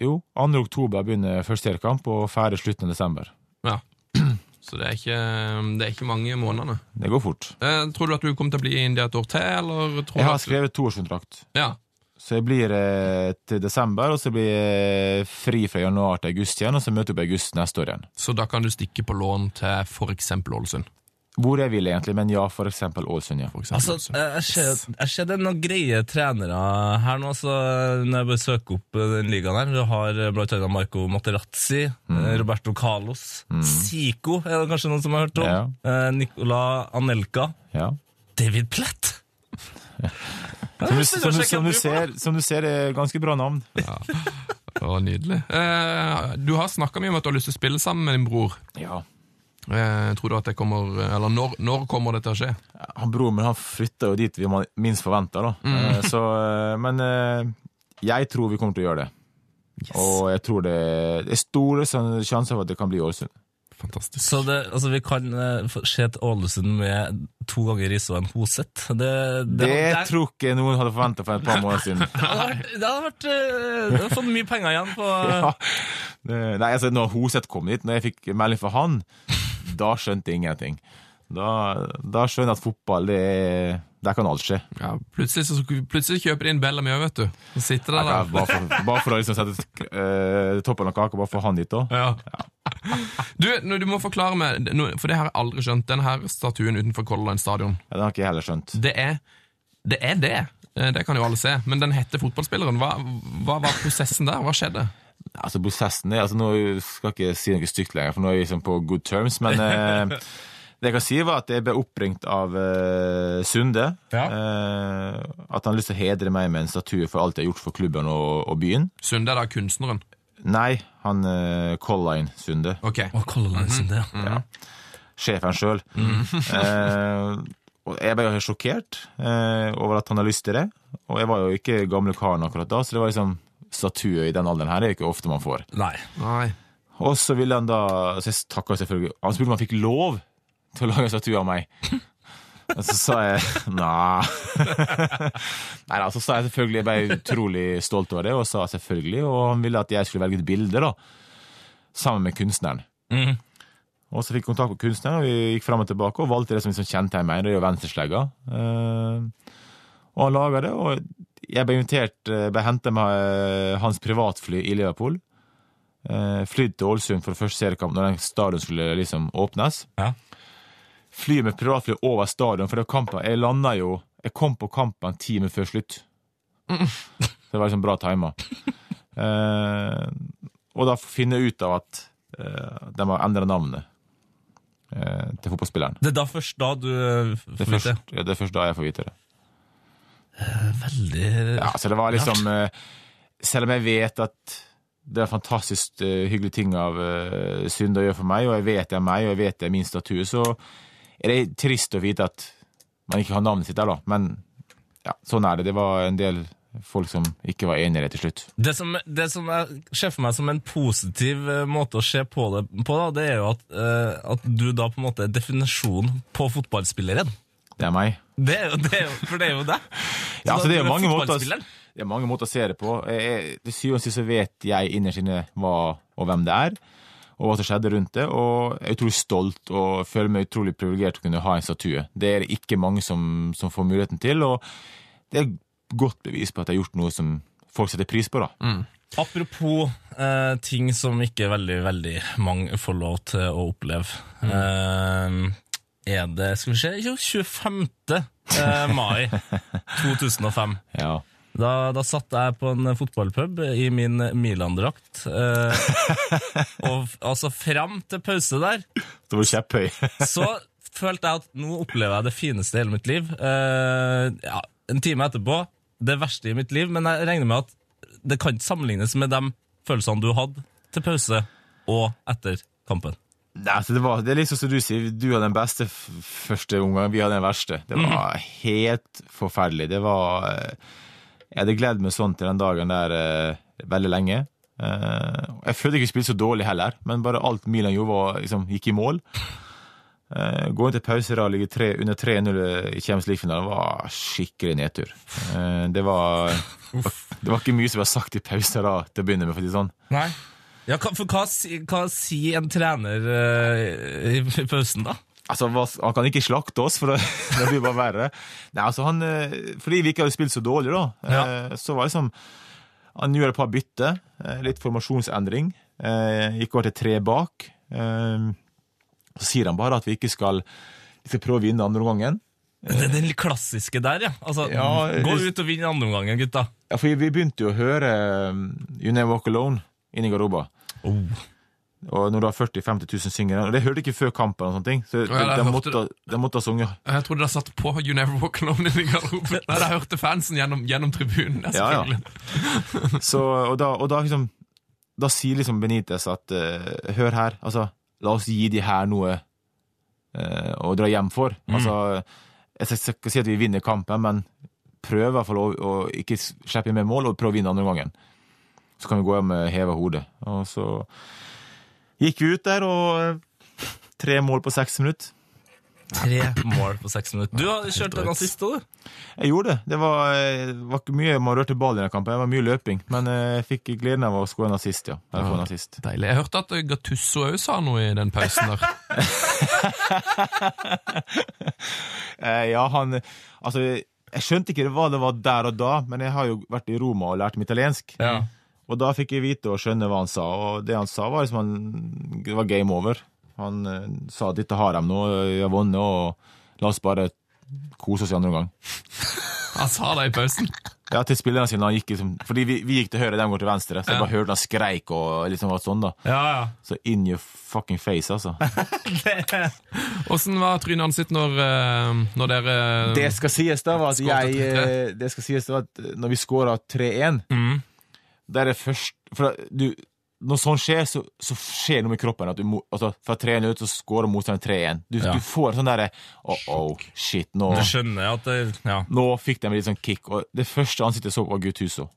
jo, 2. oktober begynner første seriekamp, og ferdig slutten av desember. Ja. Så det er ikke, det er ikke mange månedene. Det går fort. Eh, tror du at du kommer til å bli i India et år til, eller tror Jeg du har skrevet toårskontrakt, Ja. så jeg blir eh, til desember, og så blir jeg fri fra januar til august igjen, og så møter jeg opp i august neste år igjen. Så da kan du stikke på lån til f.eks. Ålesund? Hvor jeg vil egentlig, men ja, for eksempel Ålesund, ja. For eksempel. Altså, jeg ser, jeg ser det er noen greie trenere her nå, så når jeg bare søker opp eh, den ligaen her. Du har eh, blant annet Marco Materazzi, Mm. eh, Roberto Carlos, Zico er det kanskje noen som har hørt om? Ja. Eh, Nicola Anelka. ja. David Platt! Som du, som, du, som, du ser, som du ser, det er ganske bra navn. Det var nydelig. Eh, du har snakka mye om at du har lyst til å spille sammen med din bror. Ja. Eh, tror du at det kommer Eller når, når kommer det til å skje? Han Broren min han flytter jo dit vi minst forventer, da. Mm. Så, eh, men eh, jeg tror vi kommer til å gjøre det. Og jeg tror det, det er store sjanser for at det kan bli Ålesund. Fantastisk. Så det, altså, vi kan eh, se et Ålesund med to ganger Riise og en Hoseth. Det, det, Det det, tror ikke noen hadde forventa for et par måneder siden. det hadde vært, det hadde vært eh, hadde fått mye penger igjen på Ja. Det- Nei, altså Når Hoseth kom dit, når jeg fikk melding fra han, da skjønte jeg ingenting. Da, da skjønner jeg at fotball, det er Der kan alt skje. Ja, plutselig, så, plutselig kjøper de inn Bellamy òg, vet du. Så sitter det der. bare, for, bare for å liksom sette uh, toppen av kaka, bare få han dit, da. Ja. Du, du må forklare meg, for det har jeg aldri skjønt, den her statuen utenfor Color Line stadion. Ja, det har ikke jeg heller skjønt. Det er det. Er det. Eh, det kan jo alle se, men den heter Fotballspilleren. Hva, hva var prosessen der? Hva skjedde? Altså Prosessen er altså Nå skal jeg ikke si noe stygt lenger, for nå er vi liksom på good terms, men eh, det jeg kan si, var at jeg ble oppringt av eh, Sunde. Ja. Eh, at han har lyst til å hedre meg med en statue for alt jeg har gjort for klubben og, og byen. Sunde er da kunstneren. Nei, han eh, Colline Sunde. Ok. Å, Colline Sunde, ja. det. Ja. Sjefen sjøl. eh, og jeg ble jo helt sjokkert eh, over at han har lyst til det. Og jeg var jo ikke gamle karen akkurat da, så det var liksom statue i den alderen her. Er ikke ofte man får. Nei. Nei. Og så ville han da Så jeg takka selvfølgelig Han spurte om han fikk lov til å lage en statue av meg. Og så sa jeg nei. Nei da, så sa jeg selvfølgelig Jeg ble utrolig stolt over det, og sa selvfølgelig. Og han ville at jeg skulle velge et bilde, da. Sammen med kunstneren. Mm. Og så fikk jeg kontakt med kunstneren, og vi gikk fram og tilbake og valgte det som liksom kjente meg. Det er jo venstreslegga. Eh, og han laga det, og jeg ble invitert, Jeg ble henta med eh, hans privatfly i Liverpool. Eh, flydd til Ålesund for første seriekamp når den stadion skulle liksom åpnes. Ja. Fly med privatfly over stadion, for det var kampen Jeg landa jo Jeg kom på kampen en time før slutt. Så det var liksom bra tima. Eh, og da finne ut av at eh, de har endra navnet eh, til fotballspilleren. Det er da først da du eh, får vite. først, ja, det er først da jeg får vite det. Veldig Ja, så det var liksom eh, Selv om jeg vet at det er fantastisk eh, hyggelige ting av uh, Sunde å gjøre for meg, og jeg vet det er meg, og jeg vet det er min statue, så er det trist å vite at man ikke har navnet sitt der, da. Men ja, sånn er det. Det var en del folk som ikke var enig i det til slutt. Det som, det som jeg ser for meg som en positiv eh, måte å se på det på, da, det er jo at, eh, at du da på en måte er definisjonen på fotballspilleren. Det er meg. Det det for det er jo det. Ja, altså, det er mange måter, det er mange måter å se det på. Jeg, til syvende og sist så vet jeg innerst inne hva og hvem det er, og hva som skjedde rundt det. Og jeg er utrolig stolt og føler meg utrolig privilegert å kunne ha en statue. Det er det ikke mange som, som får muligheten til, og det er godt bevis på at jeg har gjort noe som folk setter pris på. da. Apropos eh, ting som ikke veldig, veldig mange får lov til å oppleve. Eh, er det, skal vi se, jo, 25. Eh, mai 2005. Ja. Da, da satt jeg på en fotballpub i min Milan-drakt. Eh, og altså fram til pause der, Det var kjepphøy. så følte jeg at nå opplever jeg det fineste i hele mitt liv. Eh, ja, en time etterpå, det verste i mitt liv, men jeg regner med at det kan ikke sammenlignes med de følelsene du hadde til pause og etter kampen. Nei, altså det, var, det er liksom som du sier, du hadde den beste første omgangen, vi hadde den verste. Det var helt forferdelig. Det var eh, Jeg hadde gledd meg sånn til den dagen der uh, veldig lenge. Uh, jeg følte ikke vi spilte så dårlig heller, men bare alt Milan gjorde, var, liksom, gikk i mål. Uh, gå inn til pause da, ligge tre, under 3-0 i Champions League-finalen var skikkelig nedtur. Uh, det, var, det var ikke mye som var sagt i pause da, til å begynne med, for å si det sånn. Nei. Ja, hva, for hva, hva sier en trener uh, i, pausen, da? Altså, Han kan ikke slakte oss, for det, det blir bare verre. Nei, altså han, eh, Fordi vi ikke hadde spilt så dårlig, da, ja. så var det liksom Han gjorde et par bytte, eh, litt formasjonsendring. eh, Gikk over til tre bak. eh, Så sier han bare at vi ikke skal Vi skal prøve å vinne andre omgangen. Det er den klassiske der, ja. Altså, Ja, Gå ut og vinn andre omgangen, gutta. Ja, for vi begynte jo å høre You Never Walk Alone inni garderoba. Oh. Og når du har 40 000-50 000 syngere Og det hørte ikke før kampen, og sånne ting så Ja, de, måtte, de måtte ha sunget. Jeg trodde de satt på You Never Walk Alone i garderoben. Nei, de hørte fansen gjennom, gjennom tribunen. Ja, Ja. Så, og da, og da liksom Da sier liksom Benitez at uh, Hør her, altså La oss gi de her noe uh, å dra hjem for. Altså Jeg skal ikke si at vi vinner kampen, men prøv i hvert fall å, å ikke slippe inn mer mål, og prøv å vinne andre gangen. Så kan vi gå hjem med heva hodet. Og så gikk vi ut der, og eh, tre mål på seks minutter. Tre mål på seks minutter. Du har kjørt den siste, du. Jeg gjorde det. Det var, eh, var ikke mye man rørte ball i den kampen, det var mye løping. Men eh, jeg fikk gleden av å skåre en assist, ja. Jeg, ja, en assist. Deilig. Jeg hørte at Gattusso òg sa noe i den pausen der. Ja, han Altså, jeg skjønte ikke hva det var der og da, men jeg har jo vært i Roma og lært meg italiensk. Ja. Og da fikk jeg vite og skjønne hva han sa, og det han sa, var liksom han, Det var game over. Han eh, sa at dette har de nå, vi har vunnet, og la oss bare kose oss i andre omgang. Han sa det i pausen. Ja, til spillerne sine. Han gikk liksom, fordi vi, vi gikk til høyre, de går til venstre, så jeg Ja. bare hørte han skreik og liksom var sånn, da. Ja, ja. Så in your fucking face, altså. Åssen var trynet hans sitt når, eh, når dere Det skal sies da var at jeg eh, Det skal sies da at når vi skåra 3-1 Mm. Det er det først For du når sånt skjer, så, så skjer noe med kroppen. At du, må- altså, fra 3-1 ut, så scorer motstanderen 3-1. Du, Ja. du får sånn derre oh, oh, shit, nå, Du skjønner at det Ja. nå fikk de litt sånn kick. Og det første ansiktet jeg så, var Guttuso.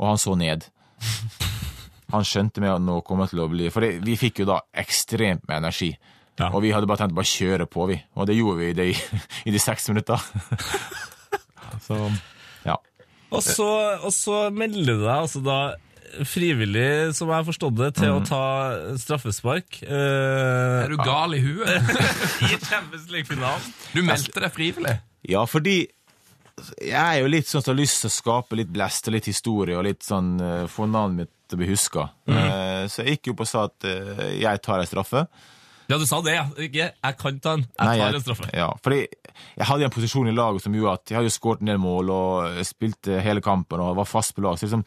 Og han så ned. Han skjønte med at nå kommer til å bli For det, vi fikk jo da ekstremt med energi. Ja. Og vi hadde bare tenkt å bare kjøre på, vi. Og det gjorde vi i de, i de seks minutter. så ja. Og så, og så melder du deg altså da frivillig, som jeg har forstått det, til å ta straffespark. Uh, Er du gal i huet? I Champions League-finalen. Du meldte deg frivillig. Ja, fordi jeg er jo litt sånn som har lyst til å skape litt blest og litt historie, og litt sånn uh, få navnet mitt til å bli huska. Eh, så jeg gikk jo opp og sa at uh, jeg tar ei straffe. Ja, du sa det, ja. Ikke 'jeg kan ta den'. Jeg Nei, tar jeg- en straffe. Ja, fordi jeg hadde en posisjon i laget som gjorde at jeg hadde skåret en del mål og spilte hele kampen og var fast på lag. Så liksom,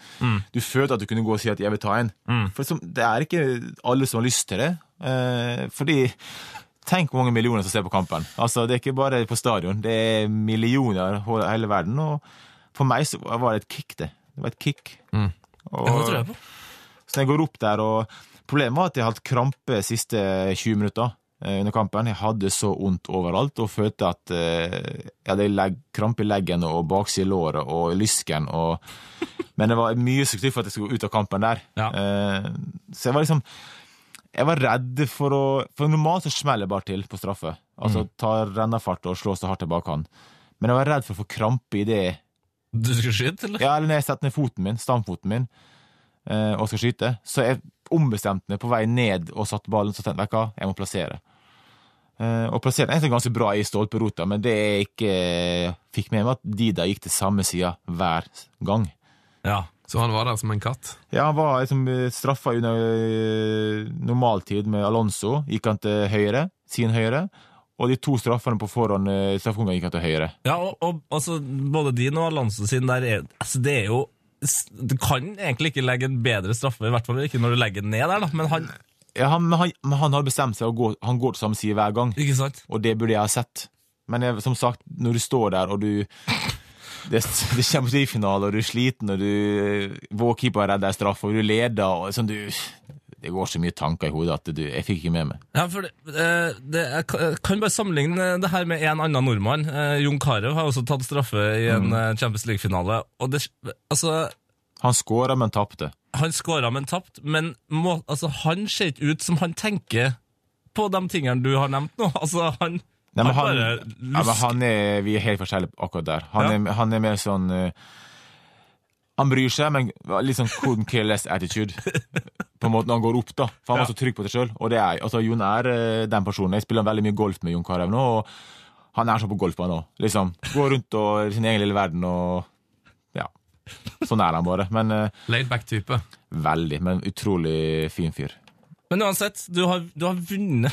du følte at du kunne gå og si at 'jeg vil ta en'. For liksom, det er ikke alle som har lyst til det. Eh, fordi Tenk hvor mange millioner som ser på kampen. Altså, Det er ikke bare på stadion, det er millioner over hele verden. Og for meg så var det et kick, det. Det var et kick. Og, Ja, det tror jeg på. så jeg går opp der, og problemet var at jeg hadde krampe de siste 20 minutter eh, under kampen. Jeg hadde så vondt overalt og følte at eh, jeg hadde legg, krampe i leggen og bakside i låret og lysken. Og, men det var mye som for at jeg skulle ut av kampen der. Ja. Eh, så jeg var liksom jeg var redd for å For normalt så smeller jeg bare til på straffe. Altså tar rennafart og slår så hardt jeg bare kan. Men jeg var redd for å få krampe i det Du skulle skyte, eller? ja, eller når jeg setter ned foten min, stamfoten min, og skal skyte, så jeg ombestemte meg på vei ned og satte ballen, så tenkte jeg, hva, jeg må plassere. Eh, og plasserte er egentlig ganske bra i stolperota, men det jeg ikke fikk med meg, at Dida gikk til samme sida hver gang. Ja. Så han var der som en katt. Ja, han var liksom eh, straffa under eh, normaltid med Alonso, gikk han til høyre, sin høyre, og de to straffene på forhånd eh, straffekongen gikk han til høyre. Ja, og, og altså, både din og Alonso sin der er, altså, det er jo Du kan egentlig ikke legge en bedre straffe, i hvert fall ikke når du legger den ned der, da. Men han Ja, han, han, han har bestemt seg og går, han går til samme side hver gang. Ikke sant? Og det burde jeg ha sett. Men jeg, som sagt, når du står der og du Det, det kommer til finale, og du er sliten, og du Vår keeper redder straff, og du leder, og sånn du Det går så mye tanker i hodet at du, jeg fikk ikke med meg. Ja, for det, eh, det, jeg kan- bare sammenligne det her med en annen nordmann. Eh, Jon Carew har også tatt straffe i en mm. Champions League-finale. Og det, altså, Han skåra, men tapte. han skåra, men tapt. Men må, altså, han ser ikke ut som han tenker på de tingene du har nevnt nå. Altså, han, Nei, men han han, bare ja, men han er, vi er helt forskjellige akkurat der. Han, Ja. er, han er mer sånn eh, Han bryr seg, men litt sånn couldn't care less attitude. På en måte når han går opp, da. For han var så trygg på det sjøl. Og det er, altså, Jon er eh, den personen. Jeg spiller veldig mye golf med Jon Carew nå, og han er sånn på golfbanen òg. Liksom. Går rundt og i sin egen lille verden og Ja. Sånn er han bare. Men eh, Laidback-type. veldig. Men utrolig fin fyr. Men uansett, du har, du har vunnet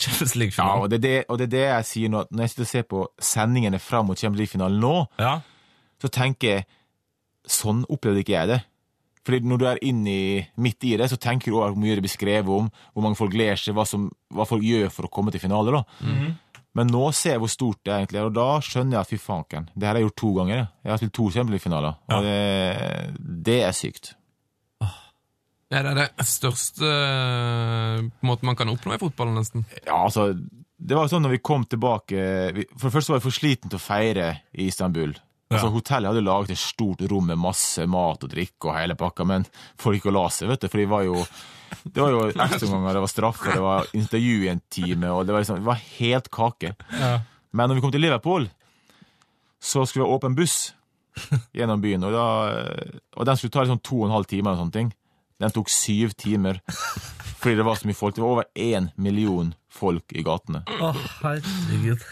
Champions League-finalen. og det, er det, og det er det jeg sier nå, når jeg sitter og ser på sendingene fram mot Champions League-finalen nå, Ja. så tenker jeg sånn opplevde ikke jeg det. Fordi når du er inni, midt i det, så tenker du over hvor mye det blir skrevet om, hvor mange folk ler seg, hva, som, hva folk gjør for å komme til finale. da. Men nå ser jeg hvor stort det egentlig er, og da skjønner jeg at fy fanken, det her har jeg gjort to ganger. jeg. Har spilt to Champions League-finaler, og det, det er sykt. Ja, det er det største Måten på en måte man kan oppnå i fotballen, nesten. Ja, altså, det var sånn når vi kom tilbake For det første var jeg for sliten til å feire i Istanbul. Altså, Ja. Hotellet hadde laget et stort rom med masse mat og drikke og hele pakka, men folk gikk og la seg, vet du, for de var jo det var jo ekstraomganger, det var straffer, det var intervju i en time, og det var, liksom, det var helt kake. Men når vi kom til Liverpool, så skulle vi ha åpen buss gjennom byen, og, da, og den skulle ta liksom to og en halv time eller sånne ting. Den tok syv timer, fordi det var så mye folk. Det var over én million folk i gatene. Å, herregud.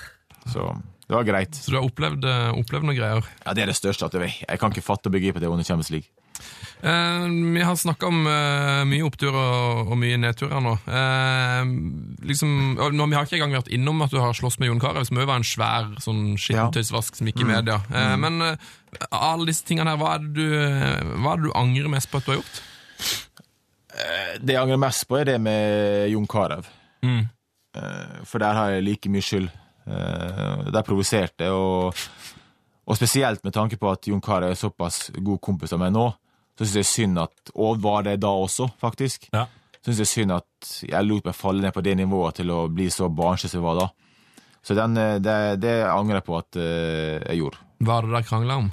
Så det var greit. Så du har opplevd, eh, opplevd noen greier. Ja, Det er det største. at Jeg, jeg kan ikke fatte og begripe det under Champions League. Eh, vi har snakka om eh, mye oppturer og, og mye nedturer nå. Eh, liksom, nå, Vi har ikke engang vært innom at du har slåss med Jon Carew, som òg var en svær sånn skittentøysvask som gikk i media. Eh, Men eh, alle disse tingene her, hva er, du, hva er det du angrer mest på at du har gjort? Det jeg angrer mest på, er det med Jon Carew. Mm. For der har jeg like mye skyld. Eh, Der provoserte og, og spesielt med tanke på at Jon Carew er såpass god kompis av meg nå, så syns jeg synd at Og var det da også, faktisk. Ja. Syns jeg synd at jeg lot meg falle ned på det nivået til å bli så barnslig som jeg var da. Så den, eh, det, det angrer jeg på at eh, jeg gjorde. Hva er det dere krangla om?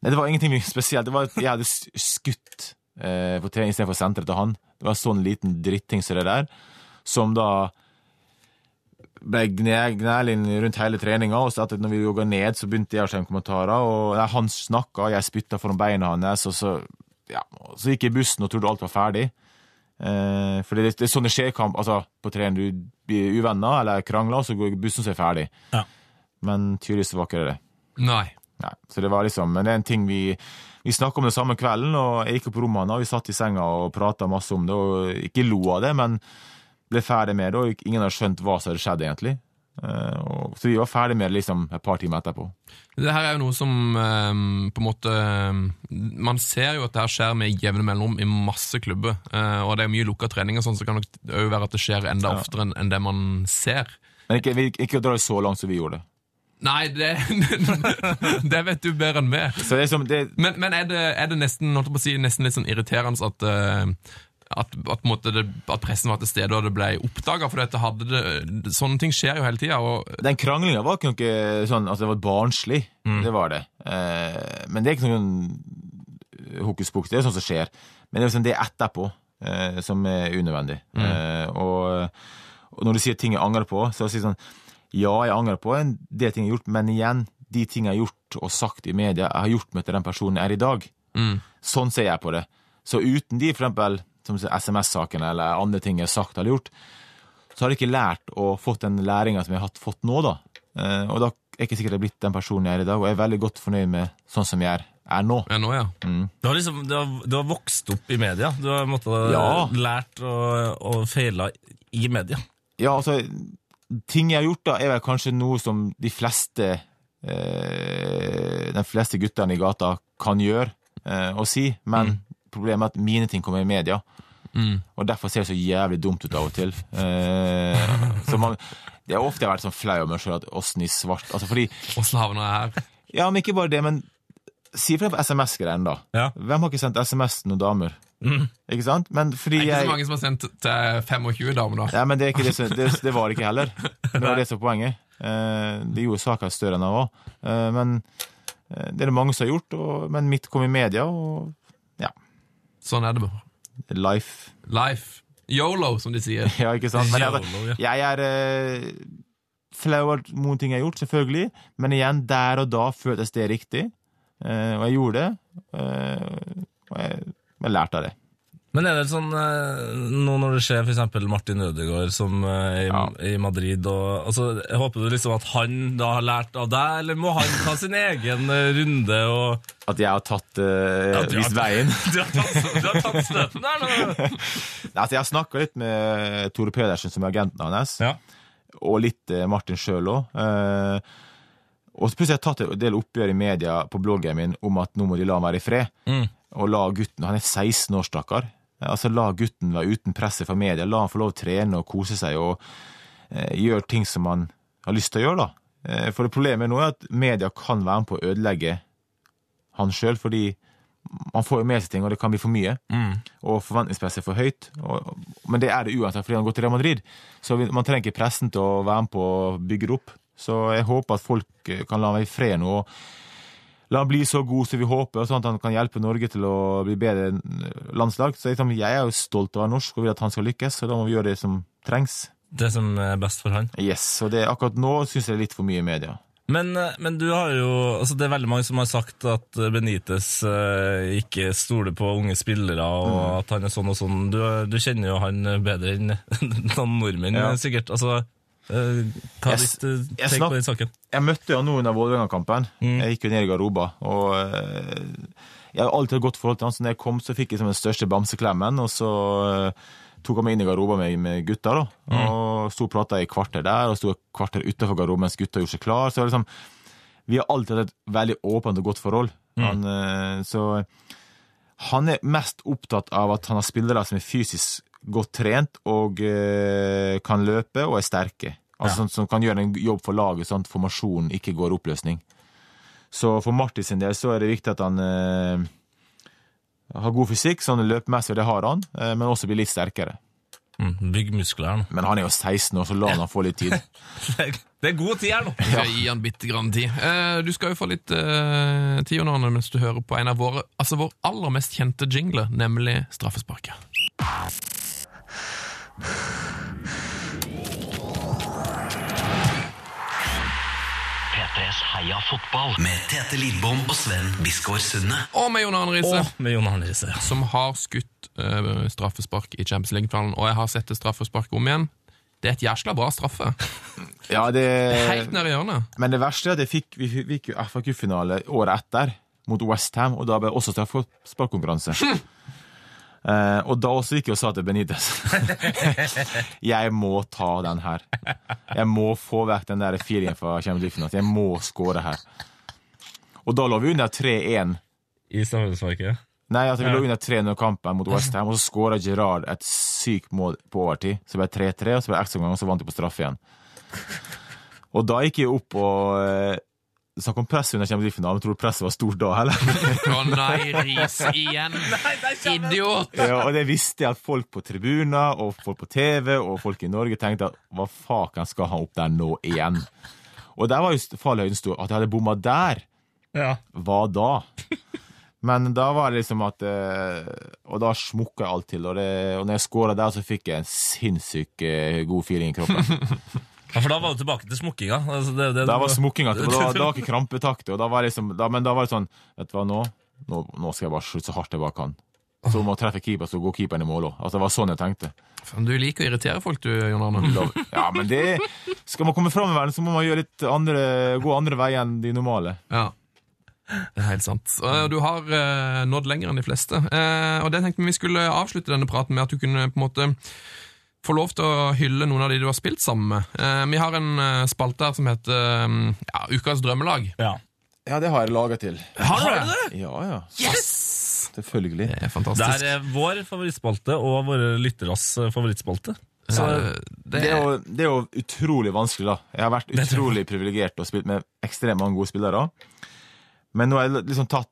Nei, det var ingenting spesielt. Det var at jeg hadde skutt eh, på trening istedenfor senteret til han. Det var en sånn liten dritting som det der, som da ble gnælin rundt hele treninga, og så at når vi jogga ned, så begynte jeg å skrive kommentarer, og nei, han snakka, jeg spytta foran beina hans, og så, ja, så gikk jeg i bussen og trodde alt var ferdig. Eh, for det, det er sånn det skjer kamp, altså på trening. Du blir uvenner eller krangler, og så går bussen så er ferdig. Ja. Men tydeligvis var ikke det det. Nei. Nei, så det var liksom, Men det er en ting vi Vi snakka om det samme kvelden, og jeg gikk opp på rommet hans, og vi satt i senga og prata masse om det, og ikke lo av det, men ble ferdig med det, og ingen hadde skjønt hva som hadde skjedd, egentlig. Eh, så vi var ferdig med det liksom et par timer etterpå. Det her er jo noe som eh, på en måte eh, Man ser jo at det her skjer med jevne mellomrom i masse klubber. og det er mye lukka og sånn, så kan det òg være at det skjer enda oftere enn enn det man ser. Men ikke, vi- ikke dra det så langt som vi gjorde. Nei, det, det vet du bedre enn meg. Det er som, det, Men, men er, det, er det nesten, si, nesten litt sånn irriterende at, eh, at, at, det, at pressen var til stede og det ble oppdaga? For dette hadde det, sånne ting skjer jo hele tida. Den kranglinga var ikke noe sånn Altså, det var barnslig. Det var det. Eh, men det er ikke noen hokus pokus. Det er sånt som skjer. Men det er liksom det etterpå eh, som er unødvendig. Eh, og, og når du sier ting jeg angrer på, så sier jeg sånn Ja, jeg angrer på en del ting jeg har gjort, men igjen, de ting jeg har gjort og sagt i media, jeg har gjort meg til den personen jeg er i dag. Sånn ser jeg på det. Så uten de, for eksempel, som SMS-sakene eller andre ting jeg har sagt eller gjort, så har jeg ikke lært og fått den læringa som jeg har fått nå, da. Eh, og da er jeg ikke sikkert jeg er blitt den personen jeg er i dag, og jeg er veldig godt fornøyd med sånn som jeg er, er nå. Er nå, ja. Du har liksom du har, du har vokst opp i media. Du har måttet, Ja. lært og, og feila i media. Ja, altså, ting jeg har gjort da, er vel kanskje noe som de fleste eh, De fleste guttene i gata kan gjøre eh, og si, men problemet er at mine ting kommer i media. Og derfor ser det så jævlig dumt ut av og til. Eh, så man, det har ofte vært sånn flau over meg sjøl at åssen i svart Altså fordi Åssen havna jeg her? Ja, men ikke bare det, men si for eksempel SMS-greiene, da. Ja. Hvem har ikke sendt SMS til noen damer? Ikke sant? Men fordi Det er ikke så mange som har sendt til 25 damer, da. Ja, men det, det, det, det var det ikke heller. Det var det som var poenget. Eh, det gjorde saka større enn den var. Eh, men eh, det er det mange som har gjort, og, men mitt kom i media, og. Sånn er det bare. Life. Life. Yolo, som de sier. Ja, ikke sant? Men jeg, jeg er uh, flau over noen ting jeg har gjort, selvfølgelig, men igjen, der og da føltes det riktig, Uh, og jeg gjorde det, Uh, og jeg, jeg lærte av det. Men er det sånn eh, nå når det skjer f.eks. Martin Ødegaard som eh, i, Ja. i Madrid og, altså, Håper du liksom at han da har lært av deg, eller må han ta sin egen eh, runde og At jeg har tatt uh, Ja, vist veien. Du har tatt, du har tatt støten der nå! Altså, jeg har snakka litt med Tore Pedersen, som er agenten hans. Ja. og litt Martin sjøl òg. Og så plutselig har jeg tatt en del oppgjør i media på bloggen min om at nå må de la han være i fred. Mm. Og la gutten Han er 16 år, stakkar. Altså, la gutten være uten presset fra media. La han få lov å trene og kose seg og eh, gjøre ting som han har lyst til å gjøre, da. Eh, for det problemet nå er at media kan være med på å ødelegge han sjøl, fordi man får jo med seg ting, og det kan bli for mye. Og forventningspresset er for høyt. Og, men det er det uansett, fordi han gått til Real Madrid. Så man trenger ikke pressen til å være med på å bygge det opp. Så jeg håper at folk eh, kan la meg i fred nå. og La han bli så god som vi håper, sånn at han kan hjelpe Norge til å bli bedre landslag. Så liksom, jeg er jo stolt av å være norsk og vil at han skal lykkes, og da må vi gjøre det som trengs. Det som er best for han. Yes, og det, akkurat nå syns jeg det er litt for mye i media. Men, eh, men du har jo altså Det er veldig mange som har sagt at Benitez eh, ikke stoler på unge spillere, og Mm. at han er sånn og sånn. Du, du kjenner jo han bedre enn noen nordmenn, Ja. sikkert. Altså, eh, hva er ditt eh, jeg på den saken? Jeg møtte han nå under Vålerenga-kampen. Jeg gikk jo ned i garderoba. Og eh, jeg har alltid hatt godt forhold til han, så når jeg kom, så fikk jeg som den største bamseklemmen. Og så eh, tok han meg inn i garderoba med, med gutta, da. Og sto og prata i kvarter der, og sto et kvarter utafor garderoben mens gutta gjorde seg klar. Så liksom, vi har alltid hatt et veldig åpent og godt forhold. Han, eh, så han er mest opptatt av at han har spillere som er fysisk godt trent og eh, kan løpe og er sterke. Altså sånn, Som kan gjøre en jobb for laget, sånn at formasjonen ikke går oppløsning. Så for Martin sin del så er det viktig at han eh, har god fysikk, sånn løpemessig, og det har han, eh, men også blir litt sterkere. Mm, bygg musklene. Men han er jo 16 år, så la han få litt tid. Det er god tid her nå! Vi Skal gi han bitte grann tid. Eh, du skal jo få litt eh, tid under hånden mens du hører på en av våre, altså vår aller mest kjente jingler, nemlig Straffesparket. P3s Heia fotball med Tete Lidbom og Sven Biskår Sunde. Og med Jon Arne Riise, Og med Jon Arne Riise. som har skutt eh, straffespark i Champions League-finalen. Og jeg har sett det straffesparket om igjen. Det er et jæsla bra straffe. Ja, det, Helt nær i hjørnet. men det verste er at jeg fikk, vi fikk jo FA-cupfinale året etter mot Westham, og da ble det også straffesparkkonkurranse. Eh, og da også gikk jeg og sa til Benitez Jeg må ta den her. Jeg må få vekk den der feelingen fra Champions League-finalen. Jeg må skåre her. Og da lå vi under 3-1. I straffesparket. Nei, altså vi lå under 3-0 kampen mot Westham, og så skåra Gerard et sykt mål på overtid. Så ble det 3-3, og så ble det ekstraomgang, og så vant de på straffe igjen. Og da gikk jeg opp og eh, Snakk om press under Champions. Tror du presset var stort da, heller? Å nei, ris igjen! Idiot! ja, og det visste jeg at folk på tribuner, og folk på TV og folk i Norge tenkte at hva faken skal han opp der nå igjen? Og der var jo fallhøyden stor. At jeg hadde bomma der, Ja. hva da? Men da var det liksom at eh, Og da smukka alt til. Og, det, og når jeg skåra der, så fikk jeg en sinnssykt eh, god feeling i kroppen. Ja, for da var du tilbake til smukkinga. Altså, det, det, Da var smukkinga til. Da, da var ikke krampetakt. Og da var liksom, da, men da var det sånn Vet du hva, nå, nå, nå skal jeg bare skyte så hardt jeg bare kan. Så om å treffe keeper, så går keeperen i mål òg. Altså, det var sånn jeg tenkte. Men Du liker å irritere folk, du, Jon Arne. Ja, men det Skal man komme fram i verden, så må man gjøre litt andre, gå andre veier enn de normale. Ja. Det er helt sant. Du har eh, nådd lenger enn de fleste. Eh, og det tenkte vi vi skulle avslutte denne praten med at du kunne på en måte få lov til å hylle noen av de du har spilt sammen med. Eh, vi har en eh, spalte her som heter eh, ja, Ukas drømmelag. Ja. Ja, det har jeg laga til. Har du det? Ja, ja. Yes! Selvfølgelig. Det er fantastisk. Det er vår favorittspalte og våre lytteres favorittspalte. Så, Det er, jo, det er jo utrolig vanskelig, da. Jeg har vært utrolig privilegert og spilt med ekstremt mange gode spillere. Men nå har jeg liksom tatt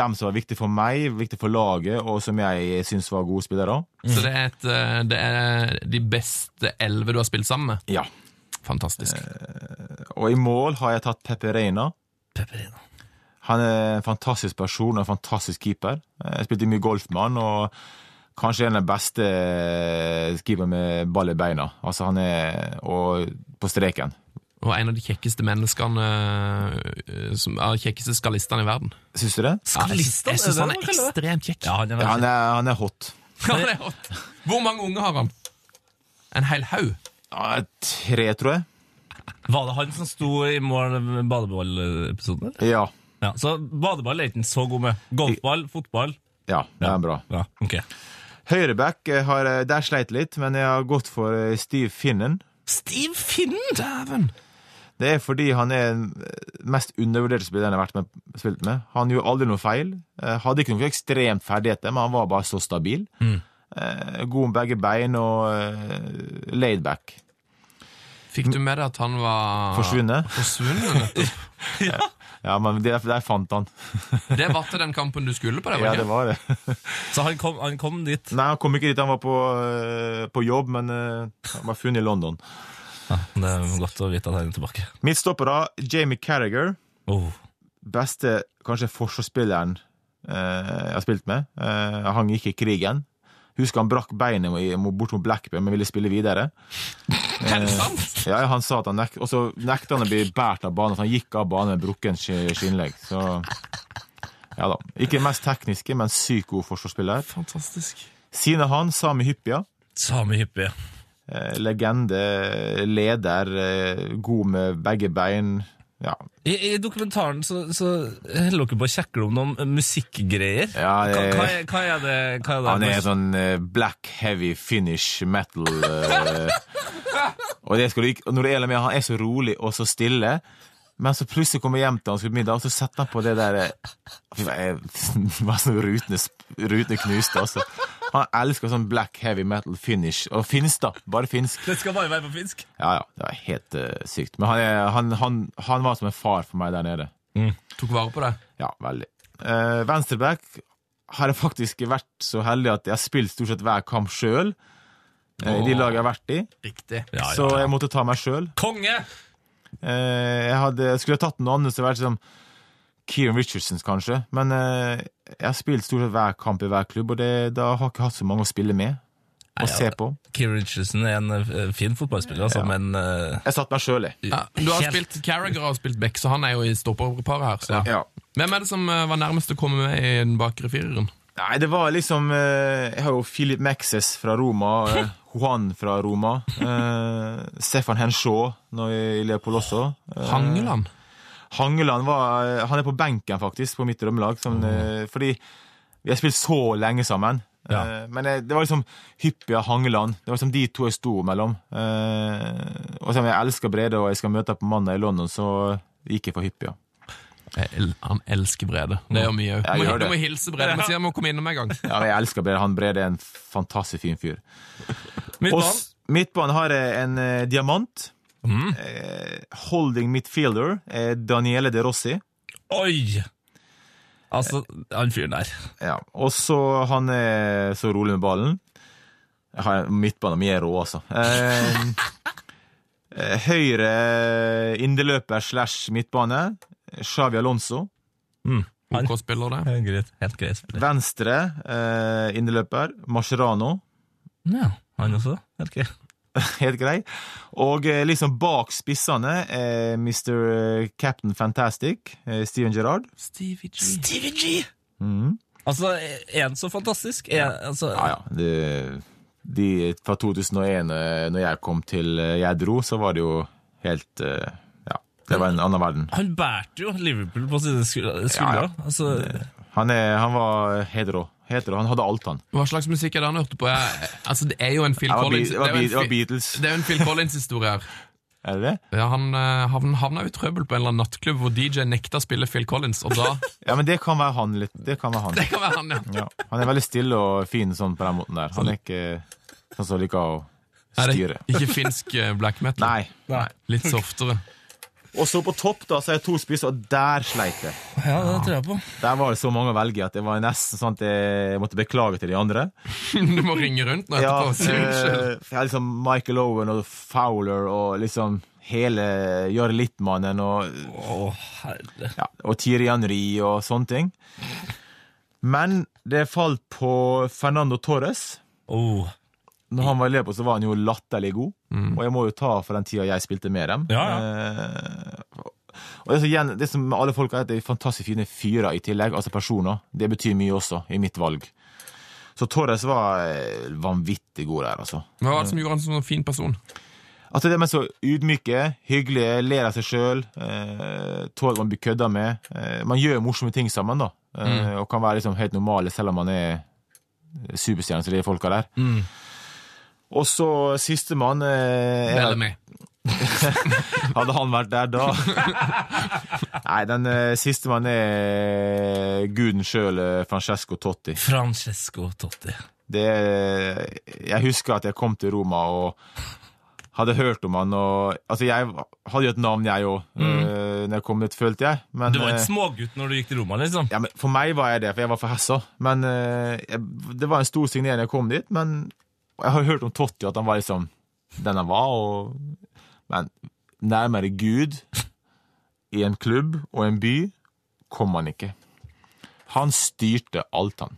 dem som var viktige for meg, viktige for laget, og som jeg syns var gode spillere. så det, er et, eh, det er de beste elleve du har spilt sammen med. Ja. Fantastisk. Og i mål har jeg tatt Pepe Reina. Pepe Reina. Han er en fantastisk person og en fantastisk keeper. Jeg spilte mye golf med han, og kanskje en av de beste keeperne med ball i beina. Altså han er Og på streken. Og en av de kjekkeste menneskene eh, som er kjekkeste skallistene i verden. Syns du det? Ja, jeg syns- han er ekstremt kjekk. Ja, han er han, er, han er hot. Ja, det er hot. Hvor mange unger har han? En hel haug? Ja, tre, tror jeg. Var det han som sto i mål med badeballepisoden? Ja. Ja, så badeball er ikke han så god med. Golfball, fotball Ja, det er bra. Ja, ok. Høyreback eh, har, eh, der sleit litt, men jeg har gått for Steve Finnen. Steve Finnen! Dæven! Det er fordi han er den mest undervurderte spilleren jeg har vært med, spilt med. Han gjorde aldri noe feil. Eh, Hadde ikke noe ekstremt ferdigheter, men han var bare så stabil. Mm. God med begge bein og eh, laid back. Fikk du med deg at han var Forsvunnet. Forsvunnet, ja. Ja, men der, der fant han. Det var til den kampen du skulle på, det, Ja, det var det. Så han kom, han kom dit. Nei, han kom ikke dit. Han var på, eh, på jobb, men eh, han var funnet i London. Ja, det er godt å vite at han er tilbake. Midtstoppere, Jamie Carragher. Oh. Beste, kanskje, forsvarsspilleren eh, jeg har spilt med. Eh, han gikk i krigen. Husker han brakk beinet bort mot Blackburn, men ville spille videre. Er det sant? Ja, han sa at han nek Og så nekta han å bli båret av banen, så han gikk av banen med brukken skinnlegg. Så ja da. Ikke den mest tekniske, men sykt god forsvarsspiller. Fantastisk. Sine han, Sami Hyppia. Sami hyppig. Eh, legende, leder, eh, god med begge bein. Ja, I, I dokumentaren så, så holder dere på å kjekle om noen musikkgreier. Ja, hva, det- hva, hva er det? Hva er det Han er sånn eh, black heavy finish metal. og det skal du ikke, når det gjelder med, han er så rolig og så stille, men så plutselig kommer jeg hjem til han skulle middag, og så setter han på det der eh, Fy faen, så rutene, rutene knuste, altså. Han elsker sånn black heavy metal finish. Og finsk, da. Bare finsk. Det skal bare være på finsk. Ja, ja. Det var helt uh, sykt. Men han, er, han, han, han var som en far for meg der nede. Tok vare på deg? Ja, veldig. Uh, Venstreback har jeg faktisk vært så heldig at jeg har spilt stort sett hver kamp sjøl. I de lag jeg har vært i. Riktig. Ja, ja, Så jeg måtte ta meg sjøl. Konge! jeg hadde, skulle ha tatt noen andre, så hadde det vært som Kieran Richardsons, kanskje. Men eh, jeg har spilt stort sett hver kamp i hver klubb, og det, da har jeg ikke hatt så mange å spille med. Og Nei, ja. se på. Kieran Richardson er en eh, fin fotballspiller, altså, men eh, Jeg satt meg sjøl i. Ja, du har Helt- spilt Carragher har spilt Beck, så han er jo i stopperparet her. Så. Ja. Hvem er det som eh, var nærmest å komme med i den bakre fireren? Nei, det var liksom eh, Jeg har jo Philip Maxes fra Roma, Juan fra Roma, eh, Stefan Henshaw nå i Leopold også. Hangeland? Hangeland var, eh, han er på benken faktisk, på mitt drømmelag. Sånn, eh, fordi vi har spilt så lenge sammen. Ja. Eh, Men det var liksom Hyppig av Hangeland. Det var liksom de to jeg sto mellom. Og selv om jeg elsker Brede og jeg skal møte ham på mandag i London, så gikk jeg for Hyppig. Ja. El han elsker Brede. Det gjør mye òg. Du må, du må hilse Brede, men sier han må komme innom en gang. Ja, jeg elsker Brede. Han Brede er en fantastisk fin fyr. Og midtbanen har jeg en diamant. Mm. Eh, holding midfielder er Daniele De Rossi. Oi! Altså, han fyren der. Ja. Og så han er så rolig med ballen. Midtbanen min er rå, altså. Eh, eh, høyre inderløper slash midtbane. Xavi Alonso. Mm. OK-spiller, det. helt greit. Helt greit spiller. Venstre eh, inderløper. Mascherano. Ja, han også. Helt greit. Helt grei. Og eh, liksom bak spissene er Mr. Captain Fantastic, eh, Steven Gerrard. Stevie G. Stevie G! Mm. Altså, er han så fantastisk? Er, altså, Ja, ja. Det, de, fra 2001, eh, når jeg kom til eh, jeg dro, så var det jo helt eh, Ja, det var en annen verden. Han bærte jo Liverpool på sine skuldre. Ja, ja. Altså, Han, er, han var helt rå. Helt det. Han hadde alt, han. Hva slags musikk er det han hørte på? Jeg, altså, det er jo en Phil Det var, Collins det var, det Beatles. det er jo en Phil Collins-historie her. Er det det? Ja, han havna, havn- havna i trøbbel på en eller annen nattklubb hvor DJ nekta å spille Phil Collins, og da Ja, men det kan være han litt. Det kan være han. Det kan være han, ja. Ja. Han er veldig stille og fin sånn på den måten der. Han er ikke sånn som liker å Er det styre. ikke finsk eh, black metal? Nei. Litt softere. Og så på topp da, så er det to spisser, og der sleit jeg. ja, det tror jeg på. Der var det så mange å velge at det var nesten sånn at jeg måtte beklage til de andre. Du må ringe rundt nå etterpå og si unnskyld. Ja, liksom Michael Owen og Fowler og liksom hele Jarle Littmannen og, oh, herre. ja, og Thierry Henry og sånne ting. Men det falt på Fernando Torres. Oh. Når han var i på, så var han jo latterlig god. Og jeg må jo ta for den tida jeg spilte med dem. Ja, Eh, og det, så igjen, det som alle folk er det er fantastisk fine fyrer i tillegg, altså personer. Det betyr mye også, i mitt valg. Så Torres var eh, vanvittig god der, altså. Hva var det som gjorde han som en fin person? At det er så ydmyke, hyggelige, ler av seg sjøl, eh, tåler man blir kødda med. Eh, man gjør morsomme ting sammen, da. Eh, Og kan være liksom helt normale selv om man er superstjerne som de folka der. Og så sistemann eh, Bellamy. Hadde han vært der da? Nei, den uh, sistemann er guden sjøl, Francesco Totti. Francesco Totti. Det, jeg husker at jeg kom til Roma og hadde hørt om han. Og, altså jeg hadde jo et navn, jeg òg, når jeg kom dit, følte jeg. Men, Du var eh, en smågutt når du gikk til Roma, liksom? ja, men For meg var jeg det, for jeg var for Hessa. Men eh, jeg, det var en stor signering jeg kom dit. Men jeg har hørt om Totti, at han var liksom den han var. Og, men nærmere Gud i en klubb og en by kom han ikke. Han styrte alt, han.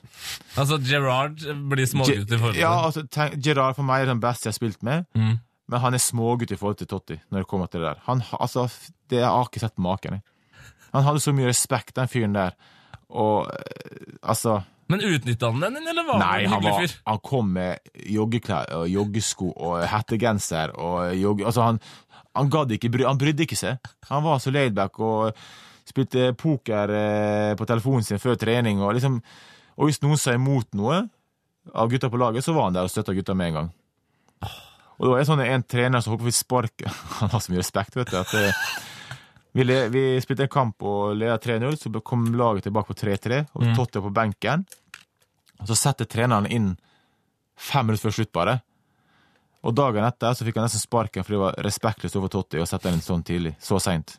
Altså, Gerard blir smågutt i forhold til Ja, altså, tenk, Gerard for meg er den beste jeg har spilt med. Mm. Men han er smågutt i forhold til Totti. når det kommer til det der. Han, ha- altså, det jeg har ikke sett maken. i. Han hadde så mye respekt, den fyren der. Og eh, altså Men utnytta han den, eller var Nei, han en hyggelig fyr? han kom med joggeklær og joggesko og hettegenser og jogge... Altså, han, han gadd ikke bry, Han brydde ikke seg. Han var så laidback og spilte poker eh, på telefonen sin før trening. Og, liksom, og hvis noen sa imot noe av gutta på laget, så var han der og støtta gutta med en gang. Og det var en, sånn, en trener som holdt på å få spark Han har så mye respekt, vet du. at det, vi, vi spilte en kamp og leda 3-0, så kom laget tilbake på 3-3, og Totti var på benken. Og så setter treneren inn fem minutter før slutt, bare. Og dagen etter så fikk han nesten sparken fordi det var respektløst overfor Totti å sette den inn sånn tidlig. Så seint.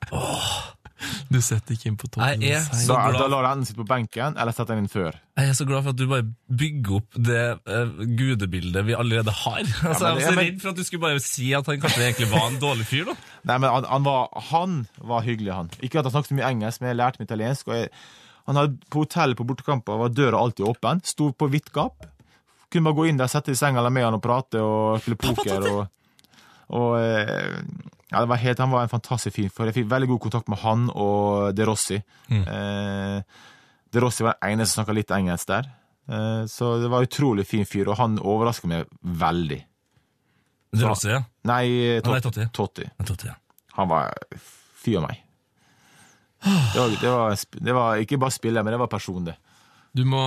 Du setter ikke inn på Totti. Jeg er så Da, da lar du enten sitte på benken eller sette den inn før. Jeg er så glad for at du bare bygger opp det uh, gudebildet vi allerede har. Altså, men- jeg var så men- redd for at du skulle bare si at han kanskje egentlig var en dårlig fyr. da. Nei, men han, han, var, han var hyggelig, han. Ikke at han snakket så mye engelsk, men jeg lærte meg italiensk. Og jeg, han hadde På hotellet på bortekamper var døra alltid åpen. Sto på vidt gap. Kunne bare gå inn der, sette i senga med han og prate og spille poker. og... Og eh, ja, det var helt, Han var en fantastisk fin for Jeg fikk veldig god kontakt med han og De Rossi. Eh, De Rossi var den eneste som snakka litt engelsk der. Eh, så det var en utrolig fin fyr, og han overraska meg veldig. De Rossi, ja. Nei, Totti. Totti. Ja. Han var fy og meg. Det var, det, var, det var ikke bare spillet, men det var person, det. Du, må,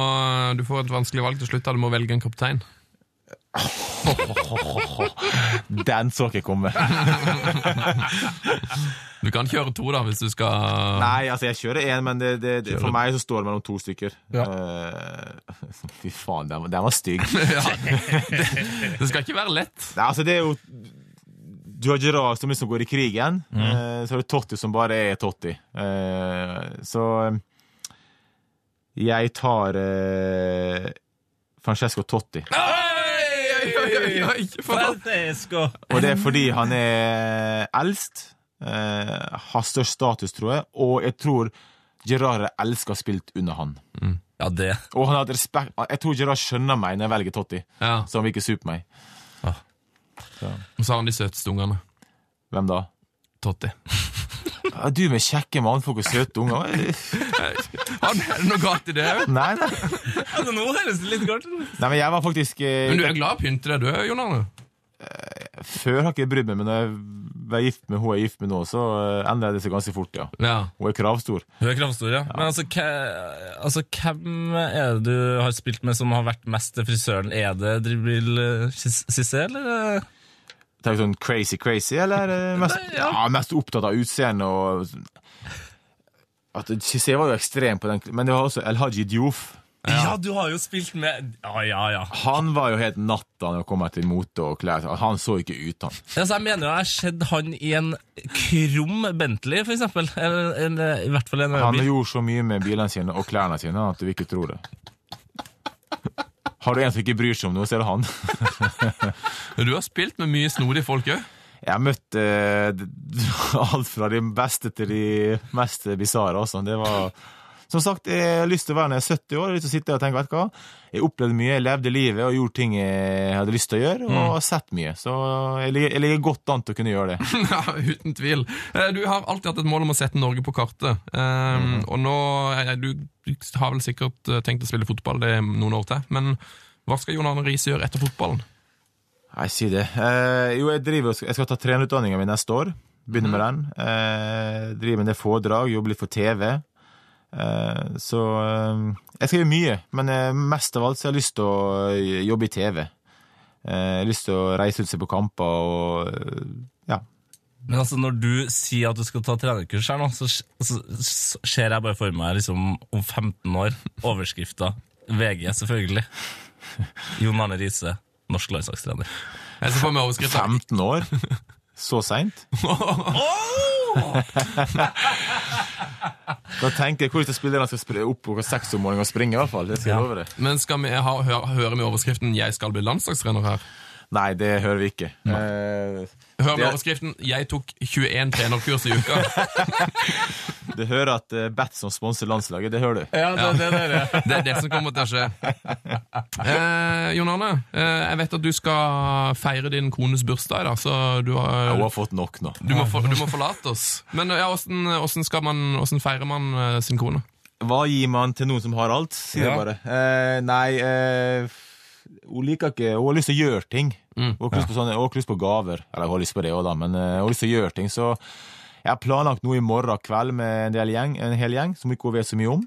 du får et vanskelig valg til slutt. da. Du må velge en kaptein. Den så ikke komme. Du kan kjøre to, da, hvis du skal Nei, altså, jeg kjører én, men det, det, det, for meg så står det mellom to stykker. Ja. Uh, fy faen, den, var- den var stygg. Ja, det, det skal ikke være lett. Nei, altså, det er jo Du har Gerard som liksom går i krigen. eh, så har du Totti som bare er Totti. Eh, så eh, jeg tar Francesco Totti. Oi, oi, oi, det. Og det er fordi han er eldst, eh, har størst status, tror jeg, og jeg tror Gerard elsker å spilt under han. Ja, det. Og han har hatt respekt Jeg tror Gerard skjønner meg når jeg velger Totti, Ja, så han vil ikke supe meg. Og så har han de søteste ungene. Hvem da? Totti. Ja, du med kjekke mannfolk og søte unger. Han, er det noe galt i det òg? Nei, nei. Altså, nå høres det litt galt ut. nei, men jeg var faktisk eh, Men du er glad i å pynte deg, du Jon Arne? Før har ikke jeg brydd meg, men når jeg var gift med hun jeg er gift med nå, så eh, endrer det seg ganske fort, ja. Ja. Hun er kravstor. Hun er kravstor, ja. Men altså, altså, hvem er det du har spilt med som har vært mest til frisøren? Er det Dribil Cissé, eller? Det er jo sånn crazy crazy, eller eh, mest, Nei, ja. ja, mest opptatt av utseende og at Cissé var jo ekstrem på den, men det var også El Haji Diouf. Ja. du har jo spilt med Ja, ja, ja. Han var jo helt natta når det kom til mote og klær. Han så ikke ut, han. Altså, jeg mener jeg har sett han i en krum Bentley, for eksempel. Eller, eller i hvert fall en Han bil. gjorde så mye med bilene sine og klærne sine at du vil ikke tro det. Har du en som ikke bryr seg om noe, så er det han. Du har spilt med mye snodige folk òg. Jeg har møtt eh, alt fra de beste til de mest bisarre. Altså. Det var Som sagt, jeg har lyst til å være når jeg er 70 år. Jeg har lyst til å sitte og tenke, vet du hva? Jeg opplevde mye, jeg levde livet og gjorde ting jeg hadde lyst til å gjøre, og har sett mye. Så jeg ligger, godt an til å kunne gjøre det. Ja, uten tvil. Eh, Du har alltid hatt et mål om å sette Norge på kartet. Um, Og nå eh, du, du har vel sikkert eh, tenkt å spille fotball det er noen år til, men hva skal Jon Arne Riise gjøre etter fotballen? Nei, si det. Eh, jo, jeg, driver, jeg skal ta trenerutdanninga mi neste år. Begynne med den. Eh, driver med en del foredrag, jobber litt for TV. Eh, så eh, jeg skriver mye, men eh, mest av alt så har jeg lyst til å jobbe i TV. Eh, Jeg har lyst til å reise ut og se på kamper og ja. Men altså, når du sier at du skal ta trenerkurs her nå, så, så, så ser jeg bare for meg liksom om 15 år overskrifta VG, selvfølgelig. Jon Arne Riise, norsk landslagstrener. Jeg ser for meg overskrifta 15 år? Så seint? Da tenker jeg hvordan spillerne skal opp klokka seks om morgenen og springe, i hvert fall. Det skal jeg love deg. Men skal vi ha, høre, høre med overskriften 'Jeg skal bli landslagstrener' her? Nei, det hører vi ikke. Eh, Hør med overskriften 'Jeg tok 21 trenerkurs i uka'. Det hører at uh, Batson sponser landslaget, det hører du. Ja, det, det, det, Det er det som kommer til å skje. Eh, Jon Arne, eh, jeg vet at du skal feire din kones bursdag i dag, så du, har, Hun har fått nok nå. du, må, for, du må forlate oss. Men ja, hvordan, hvordan, skal man, hvordan feirer man eh, sin kone? Hva gir man til noen som har alt, sier Ja. jeg bare. Eh, nei, eh, hun liker ikke Hun har lyst til å gjøre ting. Mm. Hun har ja. sånne, hun har ikke lyst på gaver. Eller hun har lyst på det òg, da, men hun har lyst til å gjøre ting. Så jeg har planlagt noe i morgen kveld med en, del gjeng, en hel gjeng som ikke hun vet så mye om.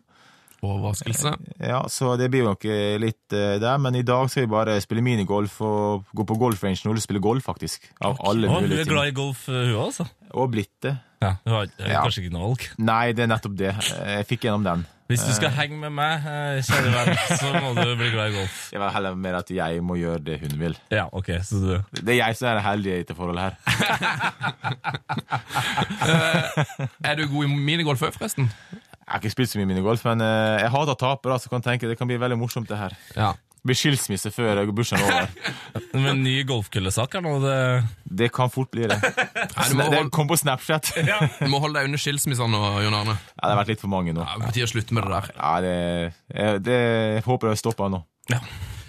Overraskelse. Ja, Så det blir nok eh, litt eh, der. Men i dag skal vi bare spille minigolf og gå på golfrange og spille golf, faktisk. Av alle Å, hun du er glad i golf, uh, hun også. Og blitt det. Ja, hun har Ja. kanskje ikke noe valg. Nei, det er nettopp det. Eh, Jeg fikk gjennom den. Hvis du skal henge med meg, eh, kjære venn, så må du bli glad i golf. Det var heller mer at jeg må gjøre det hun vil. Ja, ok, så du Det er jeg som er heldig i dette forholdet her. Er du god i minigolf òg, forresten? Jeg har ikke spilt så mye minigolf, men eh, jeg hater tapere, så kan jeg tenke det kan bli veldig morsomt, det her. Ja. Det blir skilsmisse før bursdagen er over. Men en ny golfkøllesak er nå, det Det kan fort bli det. du må det holde- kom på Snapchat. Ja, Du må holde deg under skilsmissene nå, Jon Arne. det har vært litt for mange nå. Ja, det er på tide å slutte med det der. Ja, det, jeg, det jeg håper det stopper nå. Ja,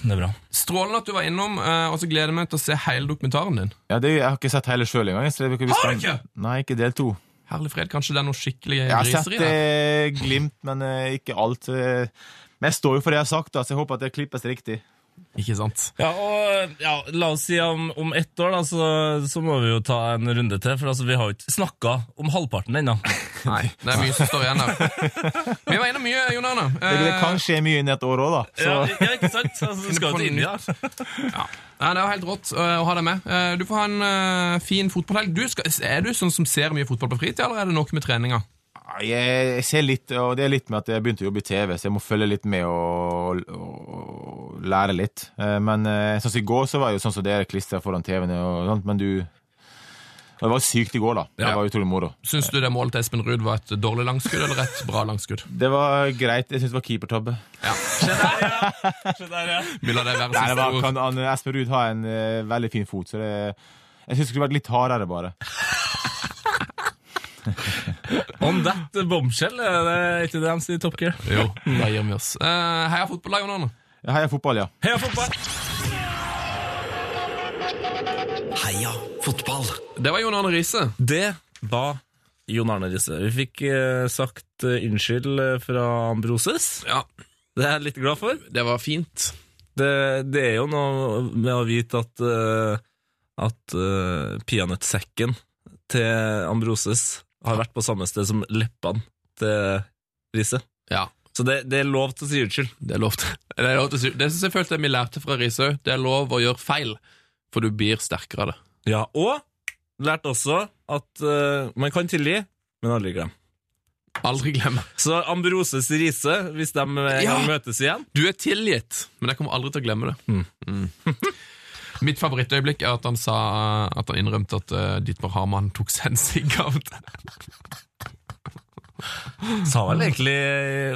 det er bra. Strålende at du var innom, eh, og så gleder jeg meg til å se hele dokumentaren din. Ja, det, jeg har ikke sett hele sjøl engang. så det- vi Har du ikke? Nei, ikke del to. Herlig fred, kanskje det er noe skikkelig Jeg har sett griseri der? eh, glimt, men eh, ikke alt. eh. Men jeg står jo for det jeg har sagt, da, så jeg håper at det klippes riktig. Ikke sant? Ja, og ja, la oss si om, om ett år, da, så, så må vi jo ta en runde til. For altså, vi har jo ikke snakka om halvparten ennå. Nei, det er mye som står igjen her. Vi var innom mye, Jon Arne. Det, det Eh, kan skje mye innen et år òg, da. Så Ja, ja, ikke sant? Altså, vi skal jo til India. Ja. Nei, det var helt rått å ha deg med. Eh, Du får ha en eh, fin fotballhelg. Er du sånn som ser mye fotball på fritid, eller er det nok med treninga? Jeg, ser litt, og det er litt med at jeg begynte å jobbe i TV, så jeg må følge litt med og, og lære litt. Eh, Men eh, sånn som i går, så var jeg jo sånn som dere klistra foran TV-en og sånt, men du og Det var sykt i går, da. Det Ja. var utrolig moro. Syns du det målet til Espen Ruud var et dårlig langskudd eller et bra langskudd? Det var greit. Jeg syns det var keepertabbe. Ja. der, ja. Vil det være siste ord? kan han, Espen Ruud ha en uh, veldig fin fot, så det jeg syns det skulle vært litt hardere, bare. On that bombshell, er det ikke det han sier i Top Gear? Jo, gir vi oss. Eh, heia fotball, da, Arne. Heia fotball, ja. Heia fotball! Heia fotball. Det var Jon Arne Riise. Det var Jon Arne Riise. Vi fikk uh, sagt uh, unnskyld fra Ambroses. Ja, Det er jeg litt glad for. det var fint. Det, det er jo noe med å vite at uh, At uh, peanøttsekken til Ambroses har vært på samme sted som leppene til Riise. Ja, Så det, det er lov til å si unnskyld. det er lov til. Det er lov til å si. Det syns jeg følte vi lærte fra òg. Det er lov å gjøre feil, for du blir sterkere av det. Ja, Og lærte også at uh, man kan tilgi, men aldri glemme. Aldri glem. Så Ambroses Riise, hvis de Ja. møtes igjen Du er tilgitt, men jeg kommer aldri til å glemme det. Mm. Mitt favorittøyeblikk er at han sa At han innrømte at uh, Dietmar Hamann tok seg en sigg av. Sa vel egentlig,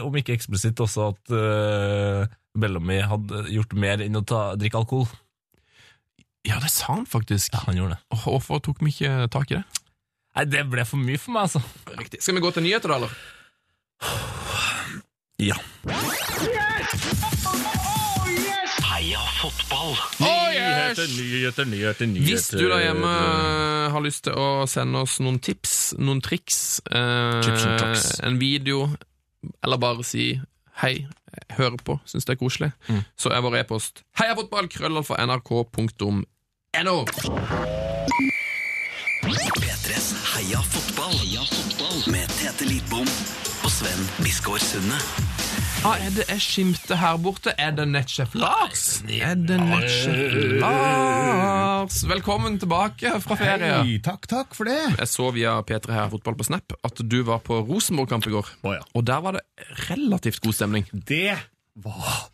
om ikke eksplisitt, også at uh, Bellamy hadde gjort mer enn å ta, drikke alkohol. Ja, det sa han faktisk. Ja, han gjorde det. Hvorfor tok vi ikke tak i det? Nei, det ble for mye for meg, altså. Riktig. Skal vi gå til nyheter, da, eller? Ja. Heia fotball. Nyheter, nyheter, nyheter, nyheter. Hvis du der hjemme har lyst til å sende oss noen tips, noen triks, eh, en video, eller bare si hei, hører på, syns det er koselig, så er vår e-post heiafotball, krøllalfa, nrk.no. P3s Heia fotball. Heia fotball. Med Tete Lidbom og Sven Biskår Sunde. Ah, er det er skimte her borte? Er det nettsjef Lars? Er det nettsjef Lars? Velkommen tilbake fra ferie. Hei, takk, takk for det. Jeg så via P3 her fotball på Snap at du var på Rosenborg-kamp i går. Oh, ja. Og der var det relativt god stemning. Det var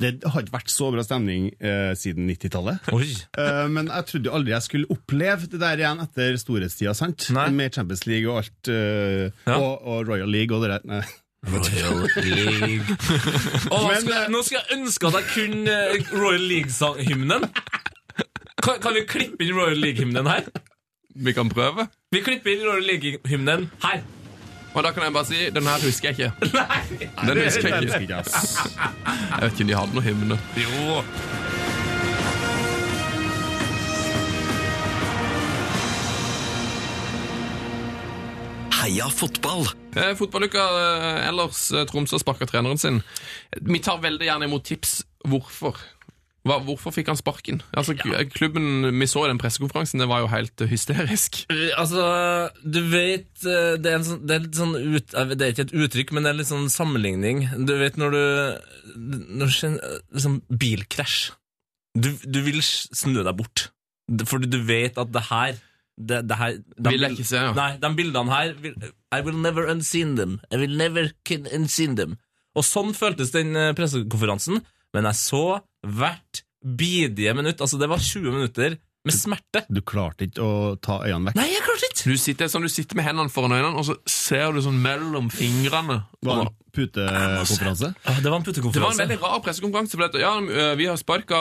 Det har ikke vært så bra stemning eh, siden 90-tallet. Eh, men jeg trodde aldri jeg skulle oppleve det der igjen etter storhetstida, sant? Nei. Med Champions League og alt. eh, Ja. og, og Royal League og det der. Nei. Royal League. Oh, Men, skal, eh, jeg- nå skal jeg ønske at jeg kunne eh, Royal League-hymnen. Kan, kan vi klippe inn Royal League-hymnen her? Vi kan prøve. Vi klipper inn Royal League-hymnen her. Og da kan jeg bare si den her husker jeg ikke. Nei, Den husker jeg ikke. Jeg vet ikke om de hadde noe hymne. Jo. Heia fotball! Eh, Fotballuka eh, ellers eh, Tromsø sparka treneren sin. Vi tar veldig gjerne imot tips. Hvorfor? Hva, hvorfor fikk han sparken? Altså, k- Klubben vi så i den pressekonferansen, det var jo helt eh, hysterisk. Eh, Altså, du vet eh, Det er, en sånn, det er litt sånn ut, Det er ikke et uttrykk, men det er litt sånn sammenligning. Du vet når du Når du skjer en liksom, bilkrasj du, du vil snu deg bort. Fordi du vet at det her det, det her de Vil jeg ikke se, ja. Nei, de bildene her I will never unseen them. I will never can unseen them. Og sånn føltes den eh, pressekonferansen, men jeg så hvert bidige minutt. Altså, det var 20 minutter med smerte. Du klarte ikke å ta øynene vekk. Nei, jeg klarte ikke! Du sitter, sånn, du sitter med hendene foran øynene, og så ser du sånn mellom fingrene. Var det en putekonferanse? Det var en Det var en veldig rar pressekonferanse. for dette. Ja, eh, vi har sparka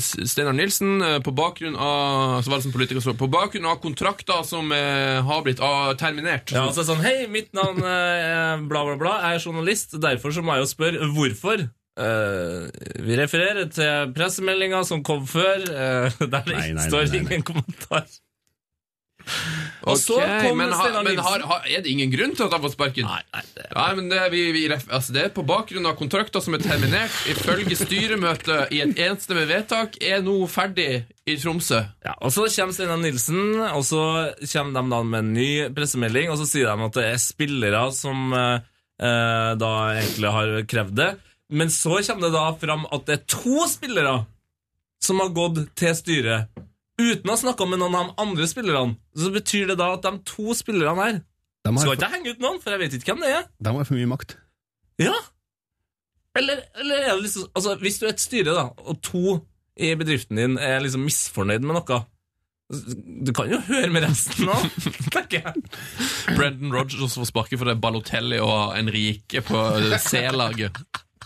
Steinar Nilsen eh, på bakgrunn av så var det som politiker, så, på bakgrunn av kontrakter som har blitt ah, terminert. Ja, altså sånn, Hei, mitt navn er bla, bla, bla. Jeg er journalist. Derfor så må jeg jo spørre hvorfor. Eh, vi refererer til pressemeldinga som kom før, uh, der det Nei, står nei, ingen kommentar. Og så Ok, kom men, har, men har, har, er det ingen grunn til at han har fått sparken? Nei, nei, det Nei, men det, er- vi, vi, ref- altså det er på bakgrunn av kontrakter som er terminert. Ifølge styremøtet i et enstemmig vedtak er nå ferdig i Tromsø. Ja, og Så kommer Steinar Nilsen, og så kommer de da med en ny pressemelding, og så sier de at det er spillere som eh, eh, da egentlig har krevd det. Men så kommer det da fram at det er to spillere som har gått til styret uten å ha snakka med noen av de andre spillerne. Så betyr det da at de to spillerne her Skal for, ikke jeg henge ut noen, for jeg vet ikke hvem det er. de har for mye makt. Ja. Eller, eller er det liksom Altså, hvis du er et styre, da, og to i bedriften din er liksom misfornøyd med noe Du kan jo høre med resten òg, tenker jeg. Brendan Rodgers får sparket fordi Balotelli og Enrique på C-laget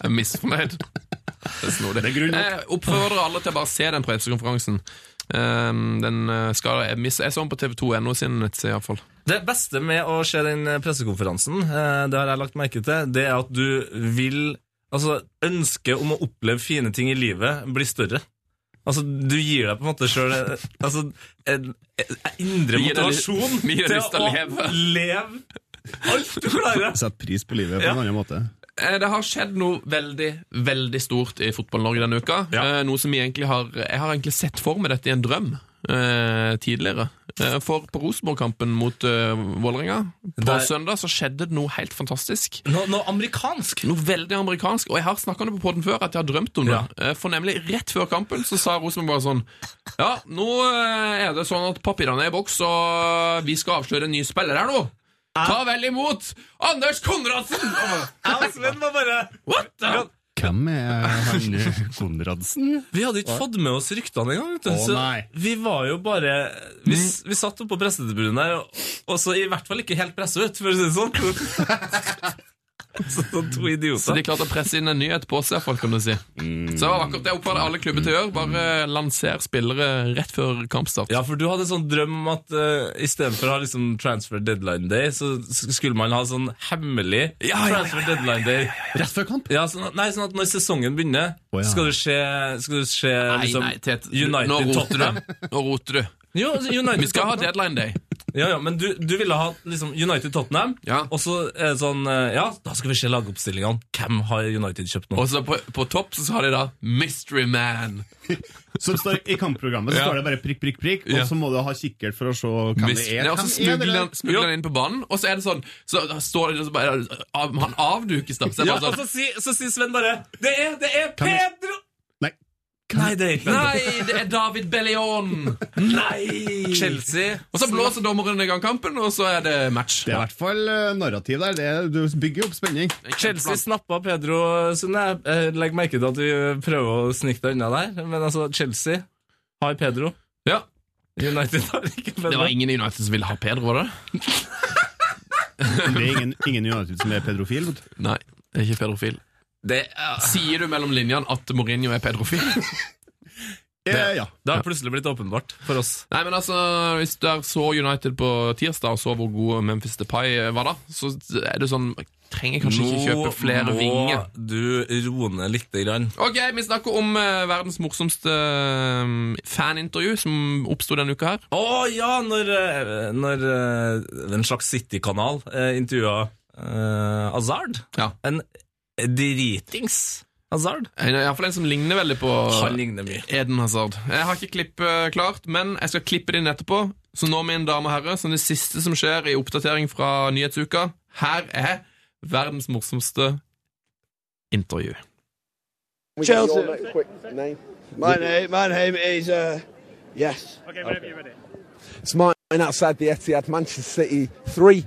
er misfornøyd. Det er snodig. Det er. Jeg oppfordrer alle til å bare se den pressekonferansen. Um, den uh, skal, jeg, misse. jeg så den på TV2.no sin nettside, iallfall. Det beste med å se den pressekonferansen, eh, det har jeg lagt merke til, det er at du vil Altså, ønsket om å oppleve fine ting i livet blir større. Altså, Du gir deg på en måte sjøl altså, en, en indre motivasjon til å leve. leve alt du klarer. Sett pris på livet på Ja. en annen måte. Eh, Det har skjedd noe veldig veldig stort i Fotball-Norge denne uka. Ja. Eh, Noe som jeg egentlig har Jeg har egentlig sett for meg dette i en drøm eh, tidligere. Eh, For på Rosenborg-kampen mot uh, Vålerenga på Der- søndag så skjedde det noe helt fantastisk. Noe, noe amerikansk. Noe veldig amerikansk. Og jeg har snakka om det på podden før, at jeg har drømt om det. Ja. For nemlig rett før kampen så sa Rosenborg bare sånn Ja, nå er det sånn at papirene er i boks, og vi skal avsløre en ny spiller her nå. Ta vel imot Anders Konradsen! Jeg og Sven var bare What the? Hvem er han Konradsen? Vi hadde ikke fått med oss ryktene engang. vet. Å, Så nei. Vi var jo bare Vi, s- vi satt oppe på pressetribunen der, og, og så i hvert fall ikke helt pressa ut, for å si det sånn. så sånn to Så de klarte å presse inn en nyhet på seg, folk, kan du si. Så det var akkurat det jeg oppfordrer alle klubber til å gjøre. Bare lanser spillere rett før kampstart. Ja, for du hadde sånn drøm om at uh, i stedet for å ha liksom transfer deadline day, så skulle man ha sånn hemmelig Ja, ja, ja, transfer deadline day. Rett før kamp? Ja, sånn nei, sånn at når sesongen begynner, oh, ja. skal du se, skal du se Nei, liksom, nei, United Tottenham. Nå roter du. Jo, United Vi skal ha deadline day. Ja, ja, Men du, du ville ha liksom United-Tottenham, Ja. og så er det sånn eh, Ja, da skal vi se lagoppstillingene. Hvem har United kjøpt nå? Og så på, på topp så har de da Mystery Man. Så står I kampprogrammet så Ja. står det bare prikk, prikk, prikk, og så må du ha kikkert for å se hvem det Mystery- er. Ja, og så Hvem er smugler han, smugler han inn på banen, og så er det sånn Så står det så bare, av, Han avdukes, da. Så det Ja, bare og sånn så sier så sier Sven bare Det er, det er Kan Pedro! Nei. Det er ikke Nei, det er David Bellion! Nei! Chelsea. Og så blåser dommeren i gang kampen, og så er det match. Det er i hvert fall eh, narrativ der. Det, er- du bygger opp spenning. Chelsea snappa Pedro Sunne. Legg legger merke til at du prøver å snike deg unna der, men altså, Chelsea har Pedro. Ja. United har ikke Pedro. Det var ingen i United som ville ha Pedro, var det? Det er ingen, ingen i United som er pedrofil. Nei, det er ikke pedrofil. Det, uh, Sier du mellom linjene at Mourinho er pedrofil? Eh, ja. det har plutselig blitt åpenbart for oss. Nei, men altså, Hvis du så United på tirsdag og så hvor god Memphis Depay var da, så er det sånn Trenger kanskje ikke kjøpe flere vinger. du roe ned lite grann. Ok, Vi snakker om uh, verdens morsomste eh, fanintervju som oppsto denne uka her. Å ja, når, eh, når uh, en slags City-kanal uh, intervjua uh, Hazard. Ja. En dritings Hazard. Iallfall en som ligner veldig på Han ligner mye. Eden Hazard. Jeg har ikke klippet klart, men jeg skal klippe det inn etterpå. Så nå, mine damer og herrer, som det siste som skjer i oppdatering fra nyhetsuka, her er verdens morsomste intervju. Chelsea. My name, my name is uh, yes. Okay, whenever you're ready. It's mine outside the Etihad, Manchester City three,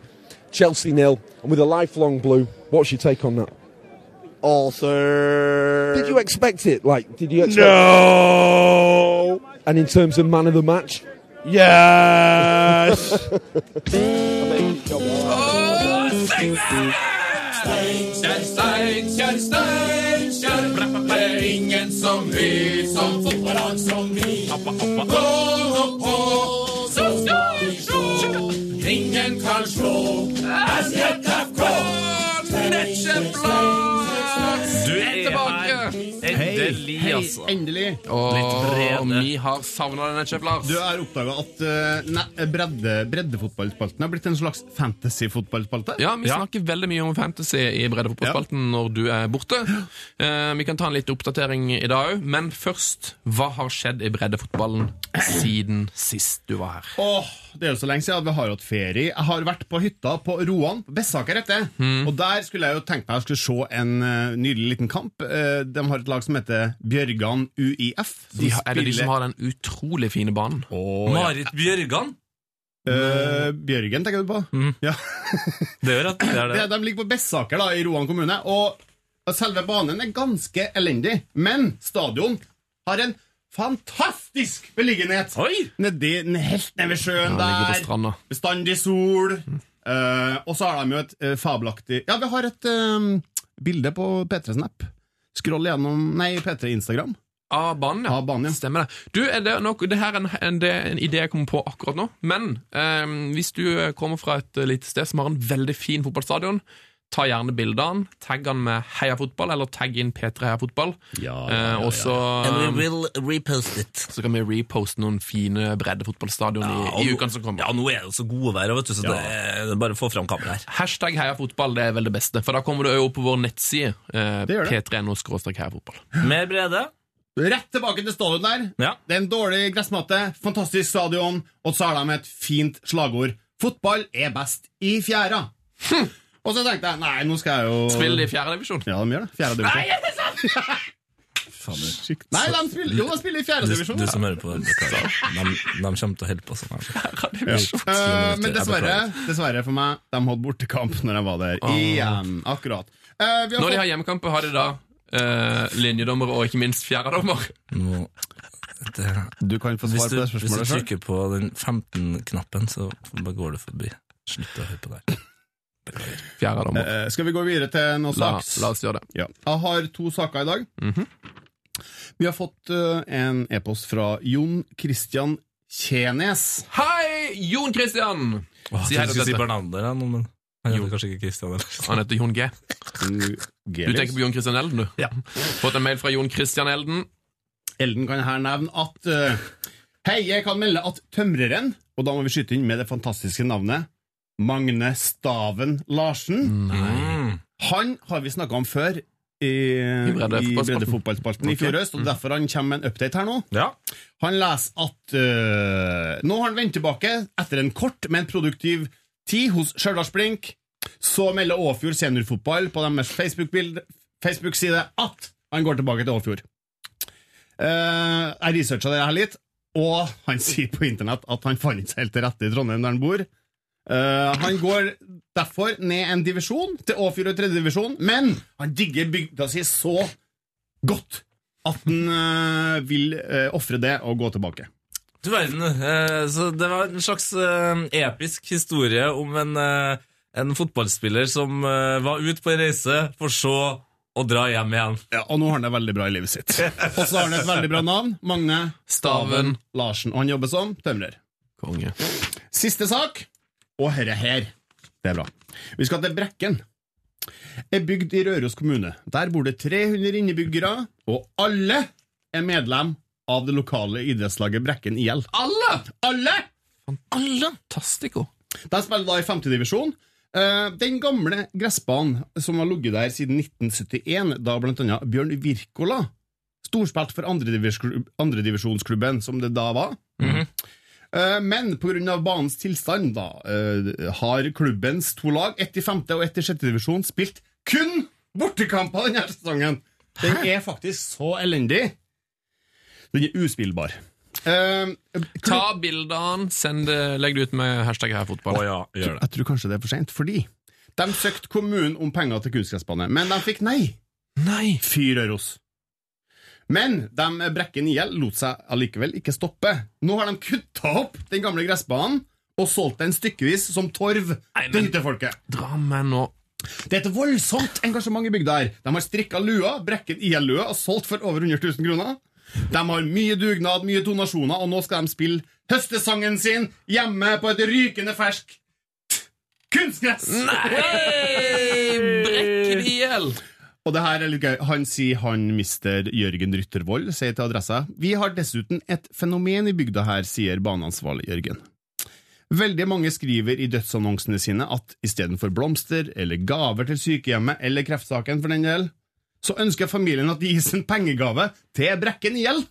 Chelsea nil, and with a lifelong blue. What's your take on that? Alter. Did you expect it? Like, did you expect? No. And in terms of man of the match, Yes. Er ingen som vi, som fotballag som vi. Gå på, så skal vi slå. Ingen kan slå. SJFK, Nettkjemplag. Endelig, Hei, altså. endelig. Og vi har savna denne, Chef Lars. Du har oppdaga at uh, ne- bredde, breddefotballspalten har blitt en slags fantasy-fotballspalte? Ja, vi Ja. snakker veldig mye om fantasy i breddefotballspalten når du er borte. Uh, vi kan ta en liten oppdatering i dag òg, men først, hva har skjedd i breddefotballen siden sist du var her? Åh, det er jo så lenge siden vi har hatt ferie. Jeg har vært på hytta på Roan, Bessaker heter det. Hmm. Og der skulle jeg jo tenkt meg jeg skulle se en uh, nydelig liten kamp. Uh, de har et lag som heter Bjørgan UiF. De har, er det de som har den utrolig fine banen? Ja. Marit Bjørgan. Uh, Bjørgen, tenker du på? Ja. Det gjør at det er det. De, de ligger på Bessaker da, i Roan kommune, og selve banen er ganske elendig. Men stadion har en fantastisk beliggenhet. Oi! Nedi, helt nede ved sjøen Ja, der. Bestandig sol. Eh, og så har de jo et uh, fabelaktig Ja, vi har et uh, bilde på P3 Snap. Scroll gjennom Nei, P3 Instagram. Av banen, ja. Av banen, ja. Stemmer det. Du, er det, nok, det her er en, en, det er en idé jeg kommer på akkurat nå, men eh, hvis du kommer fra et eh, lite sted som har en veldig fin fotballstadion, ta gjerne bilde av den, tagg den med Heia Fotball, eller tagg inn P3 Heia Fotball. Eh, og så will repost it. så kan vi reposte noen fine breddefotballstadion i, i ukene som kommer. Ja, nå er det så gode vær, vet du, så det er bare få fram kameraet her. Hashtag Heia Fotball, det er vel det beste, for da kommer du opp på vår nettside, eh, Det gjør det. p3no-heia fotball. Mer Brede. Rett tilbake til stadion der. Ja. Det er en dårlig gressmatte, fantastisk stadion, og så har de et fint slagord. Fotball er best i fjæra. Og så tenkte jeg nei, nå skal jeg jo Spiller de i fjerde divisjon? Ja, de gjør det. Fjerde divisjon. Nei, de spiller, jo, de spiller i fjerde Du, du som hører på. De, de kommer til å holde på sånn. her. Uh, men dessverre, dessverre for meg, de hadde bortekamp når jeg var der igjen. Akkurat. Uh, vi har Når de har hjemmekamper, har de da uh, linjedommer og ikke minst fjerdedommer. No. det, du kan få hvis, svar du, på det hvis du spørsmålet sjøl. trykker på den 15-knappen, så bare går du forbi. Slutt å høre på der. Beklager. Fjerdedommer. Eh, skal vi gå videre til noe La, saks? la oss gjøre det. Ja. Jeg har to saker i dag. Mhm. Vi har fått uh, en e-post fra Jon Christian Kjenes. Hei, Jon Christian! Åh, Si jeg skulle si. Bernander, ja, men han heter kanskje ikke Christian. Eller? Han heter Jon G. Du tenker på Jon Christian Elden, du? Ja. Fått en mail fra Jon Christian Elden. Elden kan her nevne at uh, Hei, jeg kan melde at tømreren og da må vi skyte inn med det fantastiske navnet Magne Staven Larsen. Nei. Han har vi snakka om før i, I breddefotballspalten. breddefotballspalten i fjor høst, og derfor han kommer med en update her nå. Ja. Han leser at uh, nå har han vendt tilbake etter en kort, men produktiv tid hos Stjørdals Blink. Så melder Åfjord seniorfotball på deres Facebook-side Facebook-side at han går tilbake til Åfjord. Uh, jeg researcha det her litt, og han sier på internett at han fant seg helt til rette i Trondheim der han bor. Eh, han går derfor ned en divisjon til Åfjord og tredje divisjon, men han digger bygda si så godt at han uh, vil uh, ofre det og gå tilbake. Du verden. Uh, Så det var en slags eh, episk historie om en, eh, en fotballspiller som eh, var ute på en reise, for så å dra hjem igjen. Ja, Og nå har han det veldig bra i livet sitt. Og så har han et veldig bra navn. Magne Staven. Larsen. Og han jobber som tømrer. Konge. Siste sak, og herre her. Det er bra. Vi skal til Brekken. Er bygd i Røros kommune. Der bor det 300 innbyggere, og alle er medlem av det lokale idrettslaget Brekken IL. Alle! Alle! Alle! Fantastico. De spiller da i femtedivisjon. Uh, den gamle gressbanen som har ligget der siden 1971, da blant annet Bjørn Wirkola storspilte for andredivisjonsklubb- andredivisjonsklubben, som det da var. Eh, men pga. banens tilstand da, eh, har klubbens to lag, ett i femte og ett i sjette divisjon, spilt kun bortekamper denne sesongen. Den er faktisk så elendig. Den er uspillbar. Uh, Ta bildene, send det, legg det ut med hashtag her fotball. Å ja, gjør det. Jeg tror kanskje det er for sent, fordi de søkte kommunen om penger til kunstgressbane, men de fikk nei. Nei! Fy Røros. Men de Brekken IL lot seg allikevel ikke stoppe. Nå har de kutta opp den gamle gressbanen og solgt den stykkevis som torv til hyttefolket. Dra meg nå Det er et voldsomt engasjement i bygda her. De har strikka lua, Brekken IL-lua, og solgt for over 100 000 kroner. De har mye dugnad, mye donasjoner, og nå skal de spille høstesangen sin hjemme på et rykende fersk kunstgress! Nei! Brekken IL! Og det her er litt gøy. Han sier han mister Jørgen Ryttervold, sier til Adressa. Vi har dessuten et fenomen i bygda her, sier baneansvarlig Jørgen. Veldig mange skriver i dødsannonsene sine at istedenfor blomster eller gaver til sykehjemmet, eller kreftsaken for den del, så ønsker familien at det gis en pengegave til Brekken gjeld.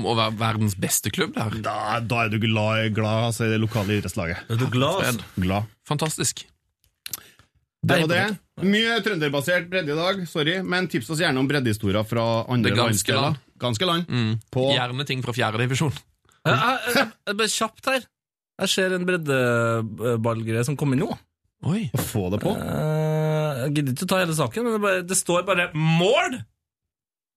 Må være verdens beste klubb der. Da, da er du glad, glad altså, i det lokale idrettslaget. Er du glad? Fred. Glad. Fantastisk. Det var det. Mye trønderbasert bredde i dag, sorry, men tips oss gjerne om breddehistorier fra andre ganske land. Ganske land. Mm. På Gjerne ting fra fjerde divisjon. Jeg, jeg, jeg, jeg, bare kjapt her. Jeg ser en breddeballgreie som kommer nå. Oi. å få det på. Eh, Jeg gidder ikke å ta hele saken, men det, bare, det står bare 'mål'!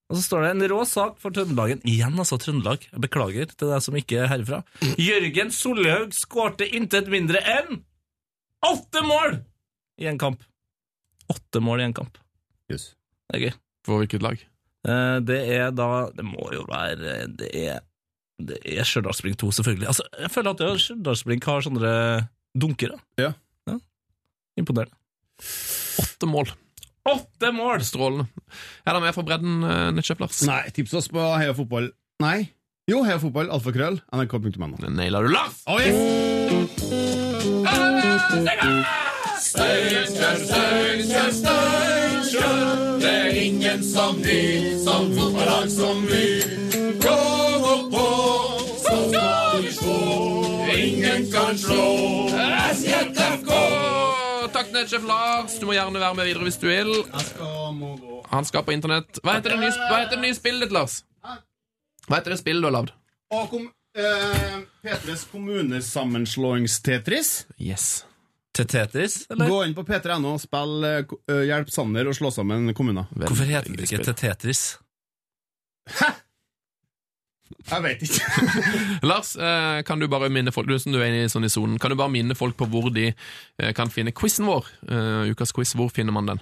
Og så står det en rå sak for Trøndelagen. Igjen, altså, Trøndelag. Jeg beklager til deg som ikke er herfra. Jørgen Solhaug skårte intet mindre enn åtte mål i en kamp. Åtte mål i en kamp. Yes. Det er gøy. For hvilket lag? Eh, Det er da Det må jo være Det er Det er Stjørdalsblink 2, selvfølgelig. Altså, jeg føler at Stjørdalsblink har sånne dunkere. Ja. Imponerende. Åtte mål. Åtte mål! Strålende. Er det mer fra bredden, eh, Lars? Nei, tips oss på Heia Fotball Nei. Jo, Heia Fotball, alfakrøll, nrk.no. Naila du, Lars! Oh, yes. Det er ingen som vi, som fotballag som vi. Gå gå på, så skal vi slå. Ingen kan slå SJFK. Takk, Netchef Lars. Du må gjerne være med videre hvis du vil. Han skal på internett. Hva heter det nye, hva heter det nye spillet ditt, Lars? Hva heter det spillet du har lagd? Eh, P3s kommunesammenslåings-Tetris. Yes. Til Tetris, eller? Gå inn på p3.no og spill eh, eh, Hjelp Sander å slå sammen kommuner. Hvorfor heter det ikke til Tetris? Jeg vet ikke. Lars, eh, kan du bare minne folk Du du er inne i sånn i zonen, Kan du bare minne folk på hvor de eh, kan finne quizen vår? Eh, ukas quiz, hvor finner man den?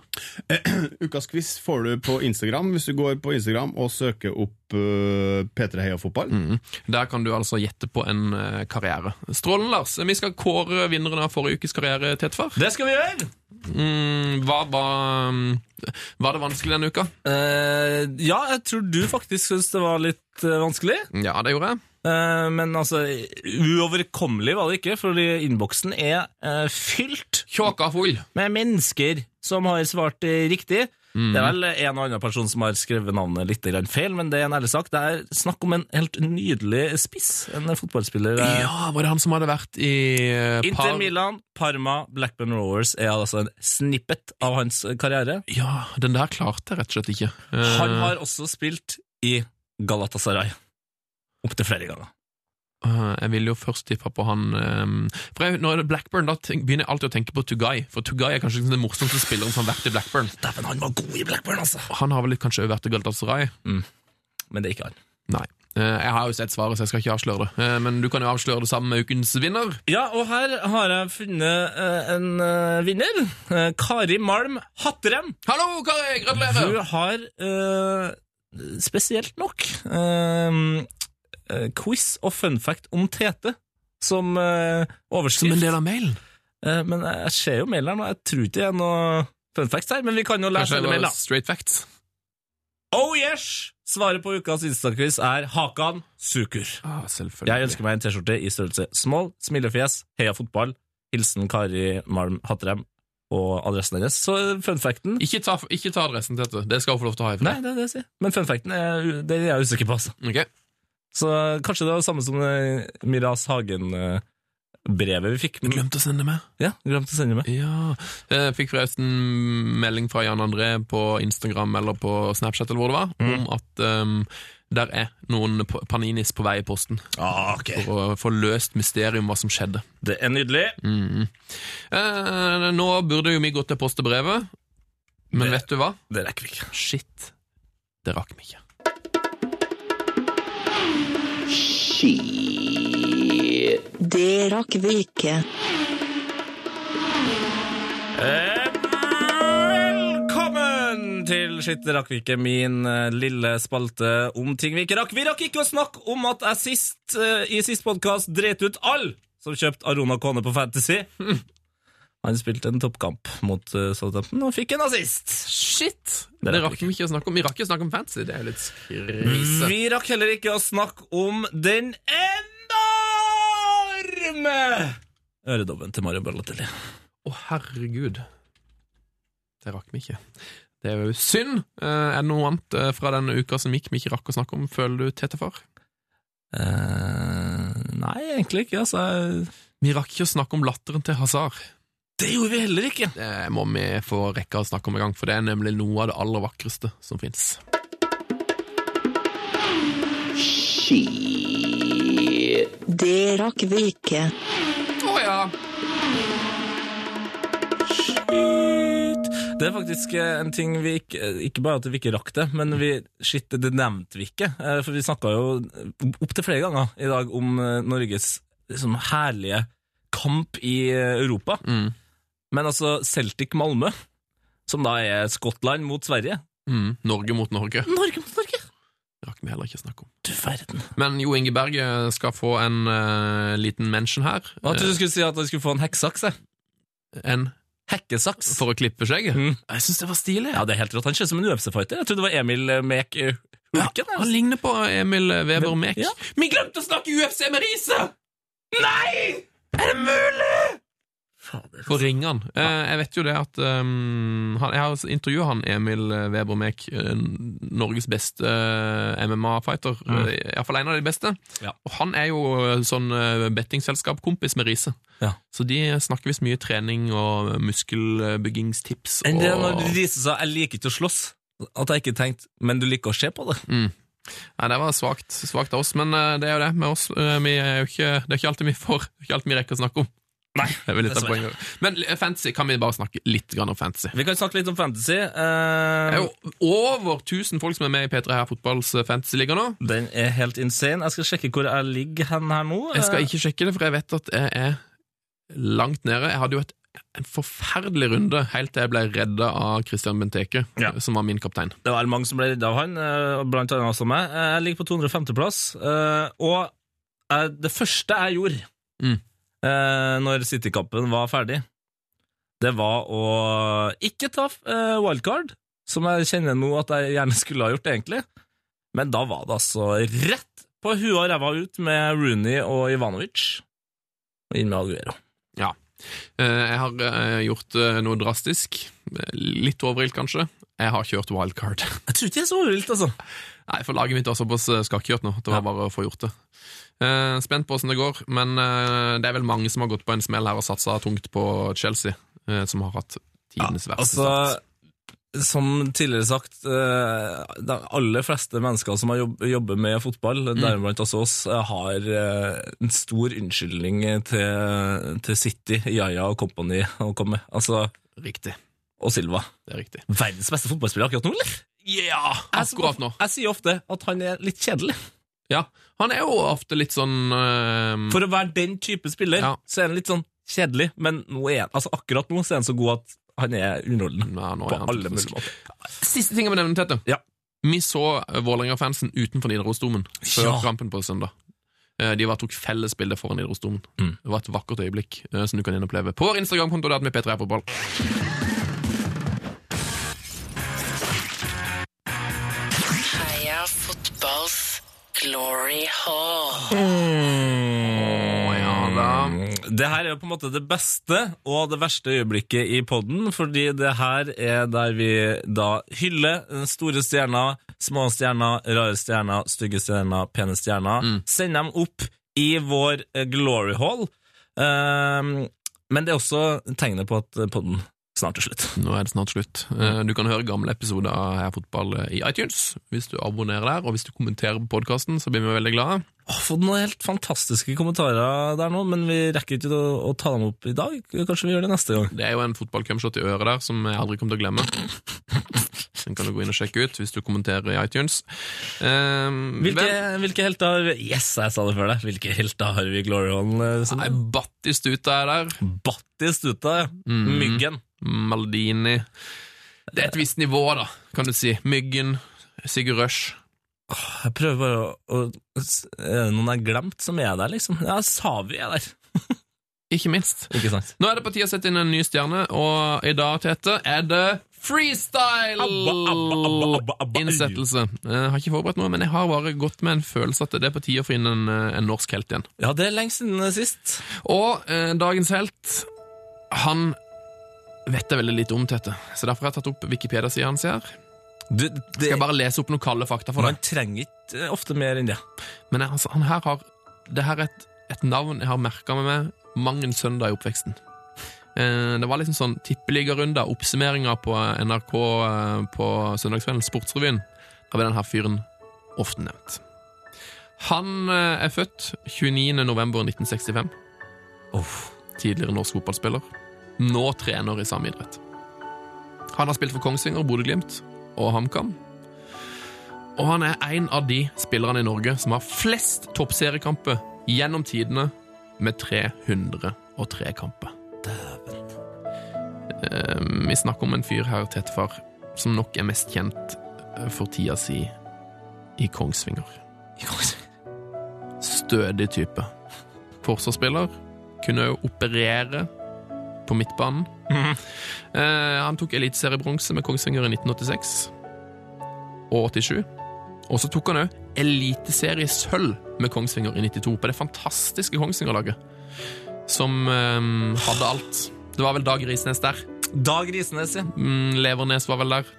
Ukas quiz får du på Instagram hvis du går på Instagram og søker opp eh, P3 Heia Fotball. Mm. Der kan du altså gjette på en karriere. Strålende, Lars. Vi skal kåre vinneren av forrige ukes karriere, Tetfar. Det skal vi gjøre! Mm, hva var mm, Var det vanskelig denne uka? Uh, ja, jeg tror du faktisk syntes det var litt uh, vanskelig. Ja, det gjorde jeg. Uh, men altså, uoverkommelig var det ikke, fordi innboksen er fylt Kjåka full. med mennesker som har svart riktig. Mm. Det er vel en og annen person som har skrevet navnet litt feil, men det er en ærlig sak. Det er snakk om en helt nydelig spiss. En fotballspiller. eh, Ja, var det han som hadde vært i Par... Inter Milan, Parma, Blackburn Rowers er altså en snippet av hans karriere. Ja, den der klarte jeg rett og slett ikke. Eh, Han har også spilt i Galatasaray. Opptil flere ganger. Eh, jeg ville jo først tippa på han eh, For jeg, Når det er Blackburn, da begynner jeg alltid å tenke på Tugai. For Tugai er kanskje liksom den morsomste spilleren som har vært i Blackburn. Dæven, han var god i Blackburn, altså! Han har vel kanskje også vært i Galatasaray? Men det er ikke han. Nei. Eh, jeg har jo sett svaret, så jeg skal ikke avsløre det. Eh, men du kan jo avsløre det sammen med ukens vinner. Ja, og her har jeg funnet en vinner. Kari Malm Hatterem. Hallo, Kari! Gratulerer! Hun har eh, spesielt nok quiz og fun fact om Tete som eh, overskrift. Som en del av mailen. Eh, men jeg ser jo mailen her nå, jeg tror ikke det er noe fun facts her, men vi kan jo lære hele mailen. straight facts. Oh yes! Svaret på ukas Insta-quiz er Hakan Sukur. Ah. Jeg ønsker meg en T-skjorte i størrelse small, smilefjes, heia fotball, hilsen Kari Malm Hattrem og adressen hennes. Så fun facten Ikke ta, ikke ta adressen Tete. Det skal hun få lov til å ha ifra. Nei, det er det jeg sier. Men fun facten er, det er jeg usikker på, altså. Ok. Så kanskje det var det samme som det Miras Hagen-brevet vi fikk. Glemte å sende med. Ja, glemte å sende med. Ja. Jeg fikk forresten melding fra Jan André på Instagram eller på Snapchat eller hvor det var, om at um, der er noen Paninis på vei i posten Ah, ok. for å få løst mysterium hva som skjedde. Det er nydelig. Mm. Eh, nå burde jo vi gått til post og brevet, men Det- vet du hva? Det rekker vi ikke. Shit. Det rakk vi ikke. Det rakk vi ikke. Velkommen til Skitt rakk vi ikke, min eh, lille spalte om ting vi ikke rakk. Vi rakk ikke å snakke om at jeg sist, eh, i sist podkast dreit ut alle som kjøpte Arona Kone på Fantasy. Han spilte en toppkamp mot uh, Southampton og fikk en assist. Shit! Det Det, rakk vi ikke å snakke om. Vi rakk ikke å snakke om fancy, det er jo litt krise. Vi rakk heller ikke å snakke om den enorme øredobben til Mario Balotelli. Å, herregud. Det rakk vi ikke. Det er jo synd. Eh, er det noe annet eh, fra denne uka som gikk vi ikke rakk å snakke om, føler du, Tete Far? Uh, nei, egentlig ikke. Altså, Vi rakk ikke å snakke om latteren til Hazar. Det gjorde vi heller ikke. Det må vi få rekke å snakke om en gang, for det er nemlig noe av det aller vakreste som fins. Det rakk vi ikke. Å ja. Det er faktisk eh, en ting vi ikke Ikke bare at vi ikke rakk det, men vi, shit, det nevnte vi ikke. Eh, For vi snakka jo opptil flere ganger i dag om eh, Norges liksom, herlige kamp i eh, Europa. Mm. Men altså, Celtic Malmö, som da er Skottland mot Sverige Mm. Norge mot Norge. Norge mot Norge! Det rakk vi heller ikke snakke om. Du verden. Men Jo Inge Berge skal få en uh, liten mention her. Hva trodde du skulle si at han skulle få en hekksaks? Eh, en Hekkesaks. for å klippe skjegget. Mm. Jeg syns det var stilig. Ja, det er helt rått. Han ser ut som en UFC-fighter. Jeg trodde det var Emil eh, Mek eh, Hulken. Han altså. ligner på Emil Weber Mek. Ja. Vi glemte å snakke UFC med Riise! Nei! Er det mulig?! På ringene. Ja. jeg vet jo det at um, han, Jeg har intervjua han Emil Weber Mek, eh, Norges beste eh, MMA-fighter. Mm. Iallfall en av de beste. Ja. Og han er jo eh, sånn eh, bettingselskap-kompis med Riise. Ja. Så de snakker visst mye trening og muskelbyggingstips. Enn det når Riise sa 'jeg liker ikke å slåss'. At jeg ikke tenkte 'men du liker å se på det'. Mm. Nei, det var svakt, av oss, men eh, det er jo det med oss. eh, vi er jo ikke, det er ikke alltid vi får, det er ikke alltid vi rekker å snakke om. Nei, Det er. Men eh, fantasy, kan vi bare snakke litt om fantasy? Vi kan snakke litt om fantasy. Det Eh, er jo over 1000 folk som er med i P3 her fotballs fantasyliga nå. den er helt insane. Jeg skal sjekke hvor jeg ligger hen her nå. Jeg skal ikke sjekke det, for jeg vet at jeg er langt nede. Jeg hadde jo et, en forferdelig runde helt til jeg ble redda av Christian Benteke, Ja. som var min kaptein. Det var mange som ble redda av han, eh, blant annet også meg. Eh, Jeg ligger på 250.-plass, og eh, det første jeg gjorde Mm. Eh, når City-kampen var ferdig, det var å ikke ta eh, wildcard, som jeg kjenner nå at jeg gjerne skulle ha gjort, egentlig. Men da var det altså rett på huet og ræva ut med Rooney og Ivanovic. Og inn med Aguero. Ja. Eh, Jeg har eh, gjort eh, noe drastisk. Litt overilt, kanskje. Jeg har kjørt wildcard. Jeg tror ikke det er så overilt, altså. Nei, for laget mitt var såpass eh, skakkjørt nå. Det var bare å få gjort det. Eh, Spent på åssen det går, men eh, det er vel mange som har gått på en smell her og satsa tungt på Chelsea, eh, som har hatt tidenes verste Altså, som tidligere sagt, eh, de aller fleste mennesker som har jobb, jobber med fotball, Mm. deriblant også oss, har en stor unnskyldning til, til City, Yaya og company å komme med. Altså, Riktig. Og Silva. Det er riktig. Verdens beste fotballspiller akkurat nå, eller? Ja, akkurat nå. jeg sier ofte at han er litt kjedelig. Ja, Han er jo ofte litt sånn eh, For å være den type spiller, Ja. så er han litt sånn kjedelig, men nå er altså akkurat nå så er han så god at han er underholdende. ja, på er alle mulige måter. Siste ting jeg vil nevne, Tete. Ja. Vi så Vålerenga-fansen utenfor Nidarosdomen før Ja. kampen på søndag. Eh, De var tok fellesbilde foran Nidarosdomen. Mm. Det var et vakkert øyeblikk eh, som du kan inn oppleve på vår Instagram-konto. der med P3 Fotball. Heia glory hall. Å, ja da. Det her er jo på en måte det beste og det verste øyeblikket i podden, fordi det her er der vi da hyller store stjerner, små stjerner, rare stjerner, stygge stjerner, pene stjerner. Sender dem opp i vår eh, glory hall. Um, men det er også tegnet på at podden snart er slutt. Nå er det snart slutt. Eh, Du kan høre gamle episoder av Heia Fotball eh, i iTunes hvis du abonnerer der, og hvis du kommenterer på podkasten, så blir vi veldig glade. Åh, fått noen helt fantastiske kommentarer der nå, men vi rekker ikke å, å ta dem opp i dag. Kanskje vi gjør det neste gang. Det er jo en fotballcumshot i øret der som jeg aldri kommer til å glemme. Den kan du gå inn og sjekke ut hvis du kommenterer i iTunes. Um, Hvilke, hvilke helter Yes, jeg sa det før deg. Hvilke helter har vi i Glory Hall? Sondre? Nei, Battistuta er der. Battistuta, ja. Mm. Myggen. Maldini Det er et visst nivå, da, kan du si. Myggen, Sigurd Rush. Jeg prøver bare å, å Er det noen jeg har glemt som er der, liksom? Ja, Savi er der. Ikke minst. Ikke sant? Nå er det på tide å sette inn en ny stjerne, og i dag, Tete, er det freestyle-innsettelse. Jeg har ikke forberedt noe, men jeg har bare gått med en følelse at det er på tide å få inn en, eh, en norsk helt igjen. Ja, det er lenge siden sist. Og eh, dagens helt, han vet jeg veldig lite om, Tete, så derfor har jeg tatt opp Wikipedia-sida hans her. Du, Skal jeg bare lese opp noen kalde fakta for deg. man trenger ikke eh, ofte mer enn det. Men jeg- altså, han her har Det her er et, et navn jeg har merka med meg mang en søndag i oppveksten. Eh, det var liksom sånn tippeligarunder, oppsummeringa på NRK eh, på søndagskvelden, Sportsrevyen. Da ble denne fyren ofte nevnt. Han eh, er født 29. november 1965. Tidligere norsk fotballspiller. Nå trener i samme idrett. Han har spilt for Kongsvinger, Bodø-Glimt og HamKam. Og han er en av de spillerne i Norge som har flest toppseriekamper gjennom tidene, med 303 kamper. Eh, vi snakker om en fyr her, Tetefar, som nok er mest kjent eh, for tida si i Kongsvinger. Stødig type. Forsvarsspiller. Kunne jo operere på midtbanen. Eh, han tok eliteseriebronse med Kongsvinger i 1986 og 87. Og så tok han òg eliteseriesølv med Kongsvinger i 92, på det fantastiske Kongsvinger-laget. Som eh, hadde alt. Det var vel Dag Risnes der. Dag Risnes, ja. Mm, Levernes var vel der.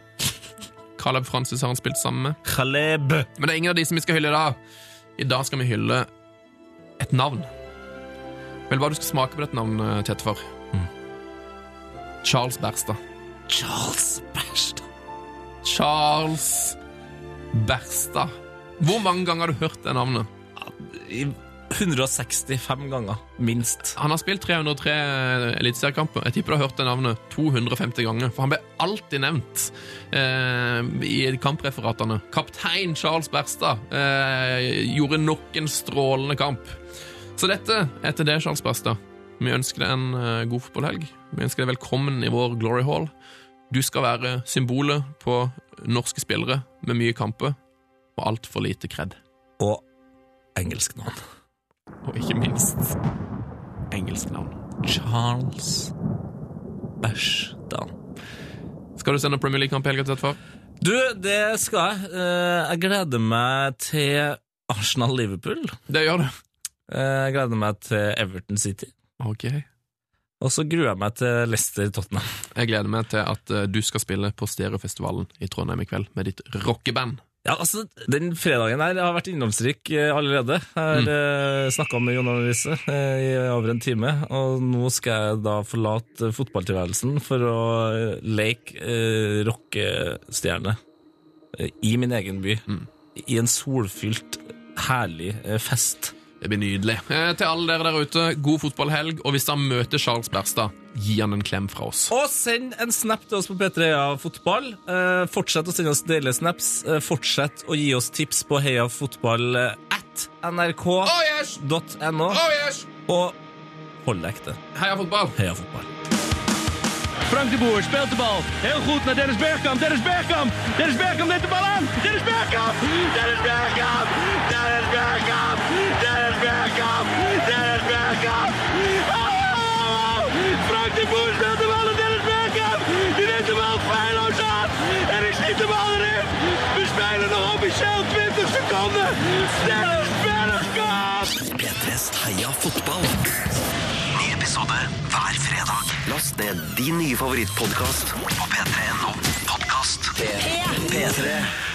Caleb Francis har han spilt sammen med. Caleb. Men det er ingen av de som vi skal hylle i dag. I dag skal vi hylle et navn. Vel, hva du skal smake på dette navnet, Tetefar? Charles Berstad. Charles Berstad. Charles Berstad. Hvor mange ganger har du hørt det navnet? 165 ganger, minst. Han har spilt 303 eliteseriekamper. Jeg tipper du har hørt det navnet 250 ganger, for han ble alltid nevnt eh, i kampreferatene. Kaptein Charles Berstad eh, gjorde nok en strålende kamp. Så dette er til det, Charles Berstad. Vi ønsker deg en eh, god fotballhelg. Vi ønsker deg velkommen i vår Glory Hall. Du skal være symbolet på norske spillere med mye kamper og altfor lite kred. Og engelsk navn. Og ikke minst engelsk navn. Charles Berstad. Skal du sende Premier League-kamp i helga til far? Du, det skal jeg. Eh, Jeg gleder meg til Arsenal-Liverpool. Det gjør du. Jeg gleder meg til Everton City. Ok. Og så gruer jeg meg til Leicester-Tottenham. Jeg gleder meg til at eh, du skal spille på Stereofestivalen i Trondheim i kveld med ditt rockeband. Ja, altså, Den fredagen her har vært innholdsrik eh, allerede. Jeg har Mm. eh, snakka med Jon Arne eh, i over en time, og nå skal jeg da forlate fotballtilværelsen for å leke eh, rockestjerne i min egen by. Mm. I en solfylt, herlig fest. Det blir nydelig. Eh, til alle dere der ute, god fotballhelg, og hvis dere møter Charles Berstad, gi han en klem fra oss. Og send en snap til oss på P3 Heia Fotball. Eh, fortsett å sende oss deilige snaps. Eh, fortsett å gi oss tips på heiafotball eh, at nrk.no. Og hold deg ekte. Heia fotball! Heia fotball. Frank de Boer speelt de bal. Heel goed naar Dennis Bergkamp. Dennis Bergkamp. Dennis Bergkamp neemt de bal aan. Dennis Bergkamp. Dennis Bergkamp. Dennis Bergkamp. Dennis Bergkamp. Dennis Bergkamp. Oh! Dennis Bergkamp. Die neemt de bal feilloos aan. En ik schiet de bal erin. We spelen nog officieel 20 seconden. Dennis Bergkamp. P3s Heia fotball. Ny episode hver fredag. Last ned din nye favorittpodkast på p3.no. Podkast. P3.